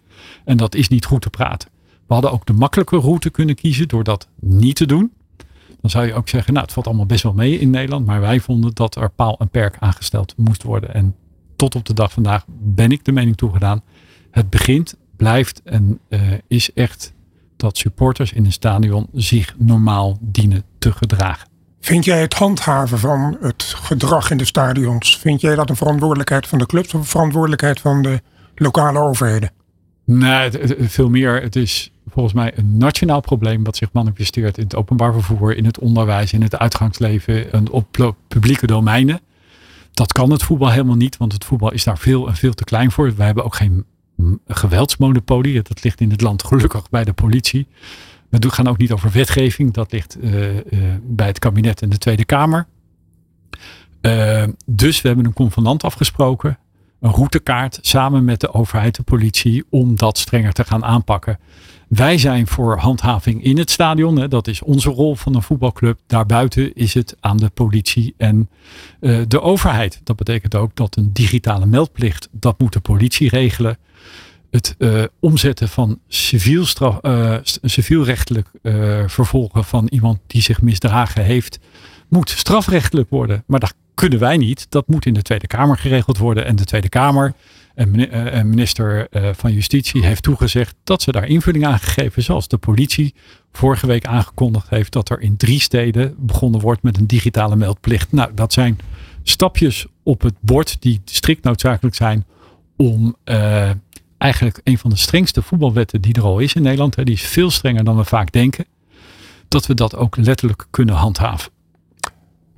En dat is niet goed te praten. We hadden ook de makkelijke route kunnen kiezen door dat niet te doen. Dan zou je ook zeggen, nou het valt allemaal best wel mee in Nederland. Maar wij vonden dat er paal en perk aangesteld moest worden. En tot op de dag vandaag ben ik de mening toegedaan. Het begint, blijft en uh, is echt dat supporters in een stadion zich normaal dienen te gedragen. Vind jij het handhaven van het gedrag in de stadions, vind jij dat een verantwoordelijkheid van de clubs of een verantwoordelijkheid van de lokale overheden? Nee, het, het, veel meer. Het is volgens mij een nationaal probleem wat zich manifesteert in het openbaar vervoer, in het onderwijs, in het uitgangsleven en op publieke domeinen. Dat kan het voetbal helemaal niet, want het voetbal is daar veel en veel te klein voor. Wij hebben ook geen geweldsmonopolie. Dat ligt in het land gelukkig bij de politie. We gaan ook niet over wetgeving. Dat ligt uh, uh, bij het kabinet en de Tweede Kamer. Uh, dus we hebben een convenant afgesproken. Een routekaart samen met de overheid, de politie. Om dat strenger te gaan aanpakken. Wij zijn voor handhaving in het stadion. Hè. Dat is onze rol van een voetbalclub. Daarbuiten is het aan de politie en uh, de overheid. Dat betekent ook dat een digitale meldplicht, dat moet de politie regelen. Het uh, omzetten van civiel straf, uh, civielrechtelijk vervolgen van iemand die zich misdragen heeft, moet strafrechtelijk worden. Maar dat kunnen wij niet. Dat moet in de Tweede Kamer geregeld worden. En de Tweede Kamer en minister van Justitie heeft toegezegd dat ze daar invulling aan gegeven. Zoals de politie vorige week aangekondigd heeft dat er in drie steden begonnen wordt met een digitale meldplicht. Nou, dat zijn stapjes op het bord die strikt noodzakelijk zijn om uh, eigenlijk een van de strengste voetbalwetten die er al is in Nederland. Hè, die is veel strenger dan we vaak denken. Dat we dat ook letterlijk kunnen handhaven.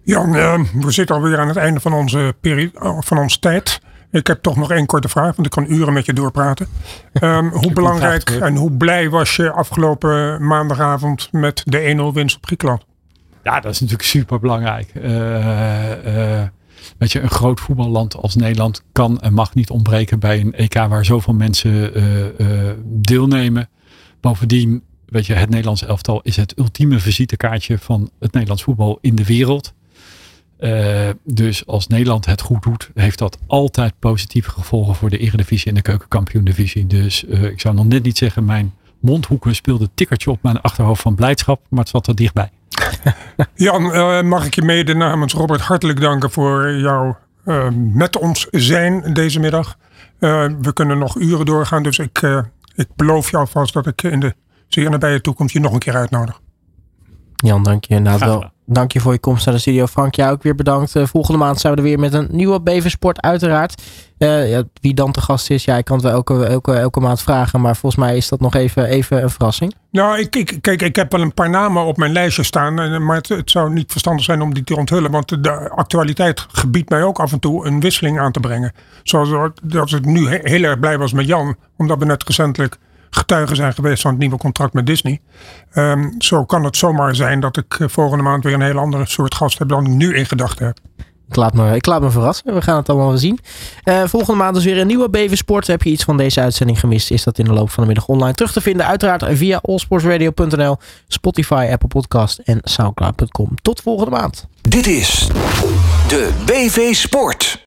Jan, we zitten alweer aan het einde van onze, periode, van onze tijd. Ik heb toch nog één korte vraag, want ik kan uren met je doorpraten. Um, (laughs) hoe belangrijk en hoe blij was je afgelopen maandagavond met de 1-0 winst op Griekenland? Ja, dat is natuurlijk super belangrijk. Uh, weet je, een groot voetballand als Nederland kan en mag niet ontbreken bij een EK waar zoveel mensen deelnemen. Bovendien, weet je, het Nederlands elftal is het ultieme visitekaartje van het Nederlands voetbal in de wereld. Uh, dus als Nederland het goed doet, heeft dat altijd positieve gevolgen voor de Eredivisie en de Keukenkampioen-divisie. Dus uh, ik zou nog net niet zeggen, mijn mondhoeken speelde tikkertje op mijn achterhoofd van blijdschap, maar het zat er dichtbij. (laughs) Jan, uh, mag ik je mede namens Robert hartelijk danken voor jouw met ons zijn deze middag. we kunnen nog uren doorgaan, dus ik, ik beloof jou alvast dat ik in de zeer nabije toekomst je nog een keer uitnodig. Jan, dank je. Nou, wel dank je voor je komst naar de studio. Frank, jij ook weer bedankt. Uh, volgende maand zijn we er weer met een nieuwe BV-sport uiteraard. Uh, ja, wie dan te gast is, ja, ik kan het wel elke, elke, elke maand vragen. Maar volgens mij is dat nog even, even een verrassing. Nou, ik, ik, kijk, ik heb wel een paar namen op mijn lijstje staan. Eh, maar het, het, zou niet verstandig zijn om die te onthullen. Want de actualiteit gebiedt mij ook af en toe een wisseling aan te brengen. Zoals dat ik nu heel erg blij was met Jan. Omdat we net recentelijk getuigen zijn geweest van het nieuwe contract met Disney. Um, zo kan het zomaar zijn dat ik eh, volgende maand weer een heel andere soort gast heb dan ik nu in gedachten heb. Ik laat, me, ik laat me verrassen. We gaan het allemaal zien. Uh, volgende maand is weer een nieuwe BV Sport. Heb je iets van deze uitzending gemist? Is dat in de loop van de middag online terug te vinden? Uiteraard via allsportsradio.nl, Spotify, Apple Podcast en Soundcloud.com. Tot volgende maand. Dit is de BV Sport.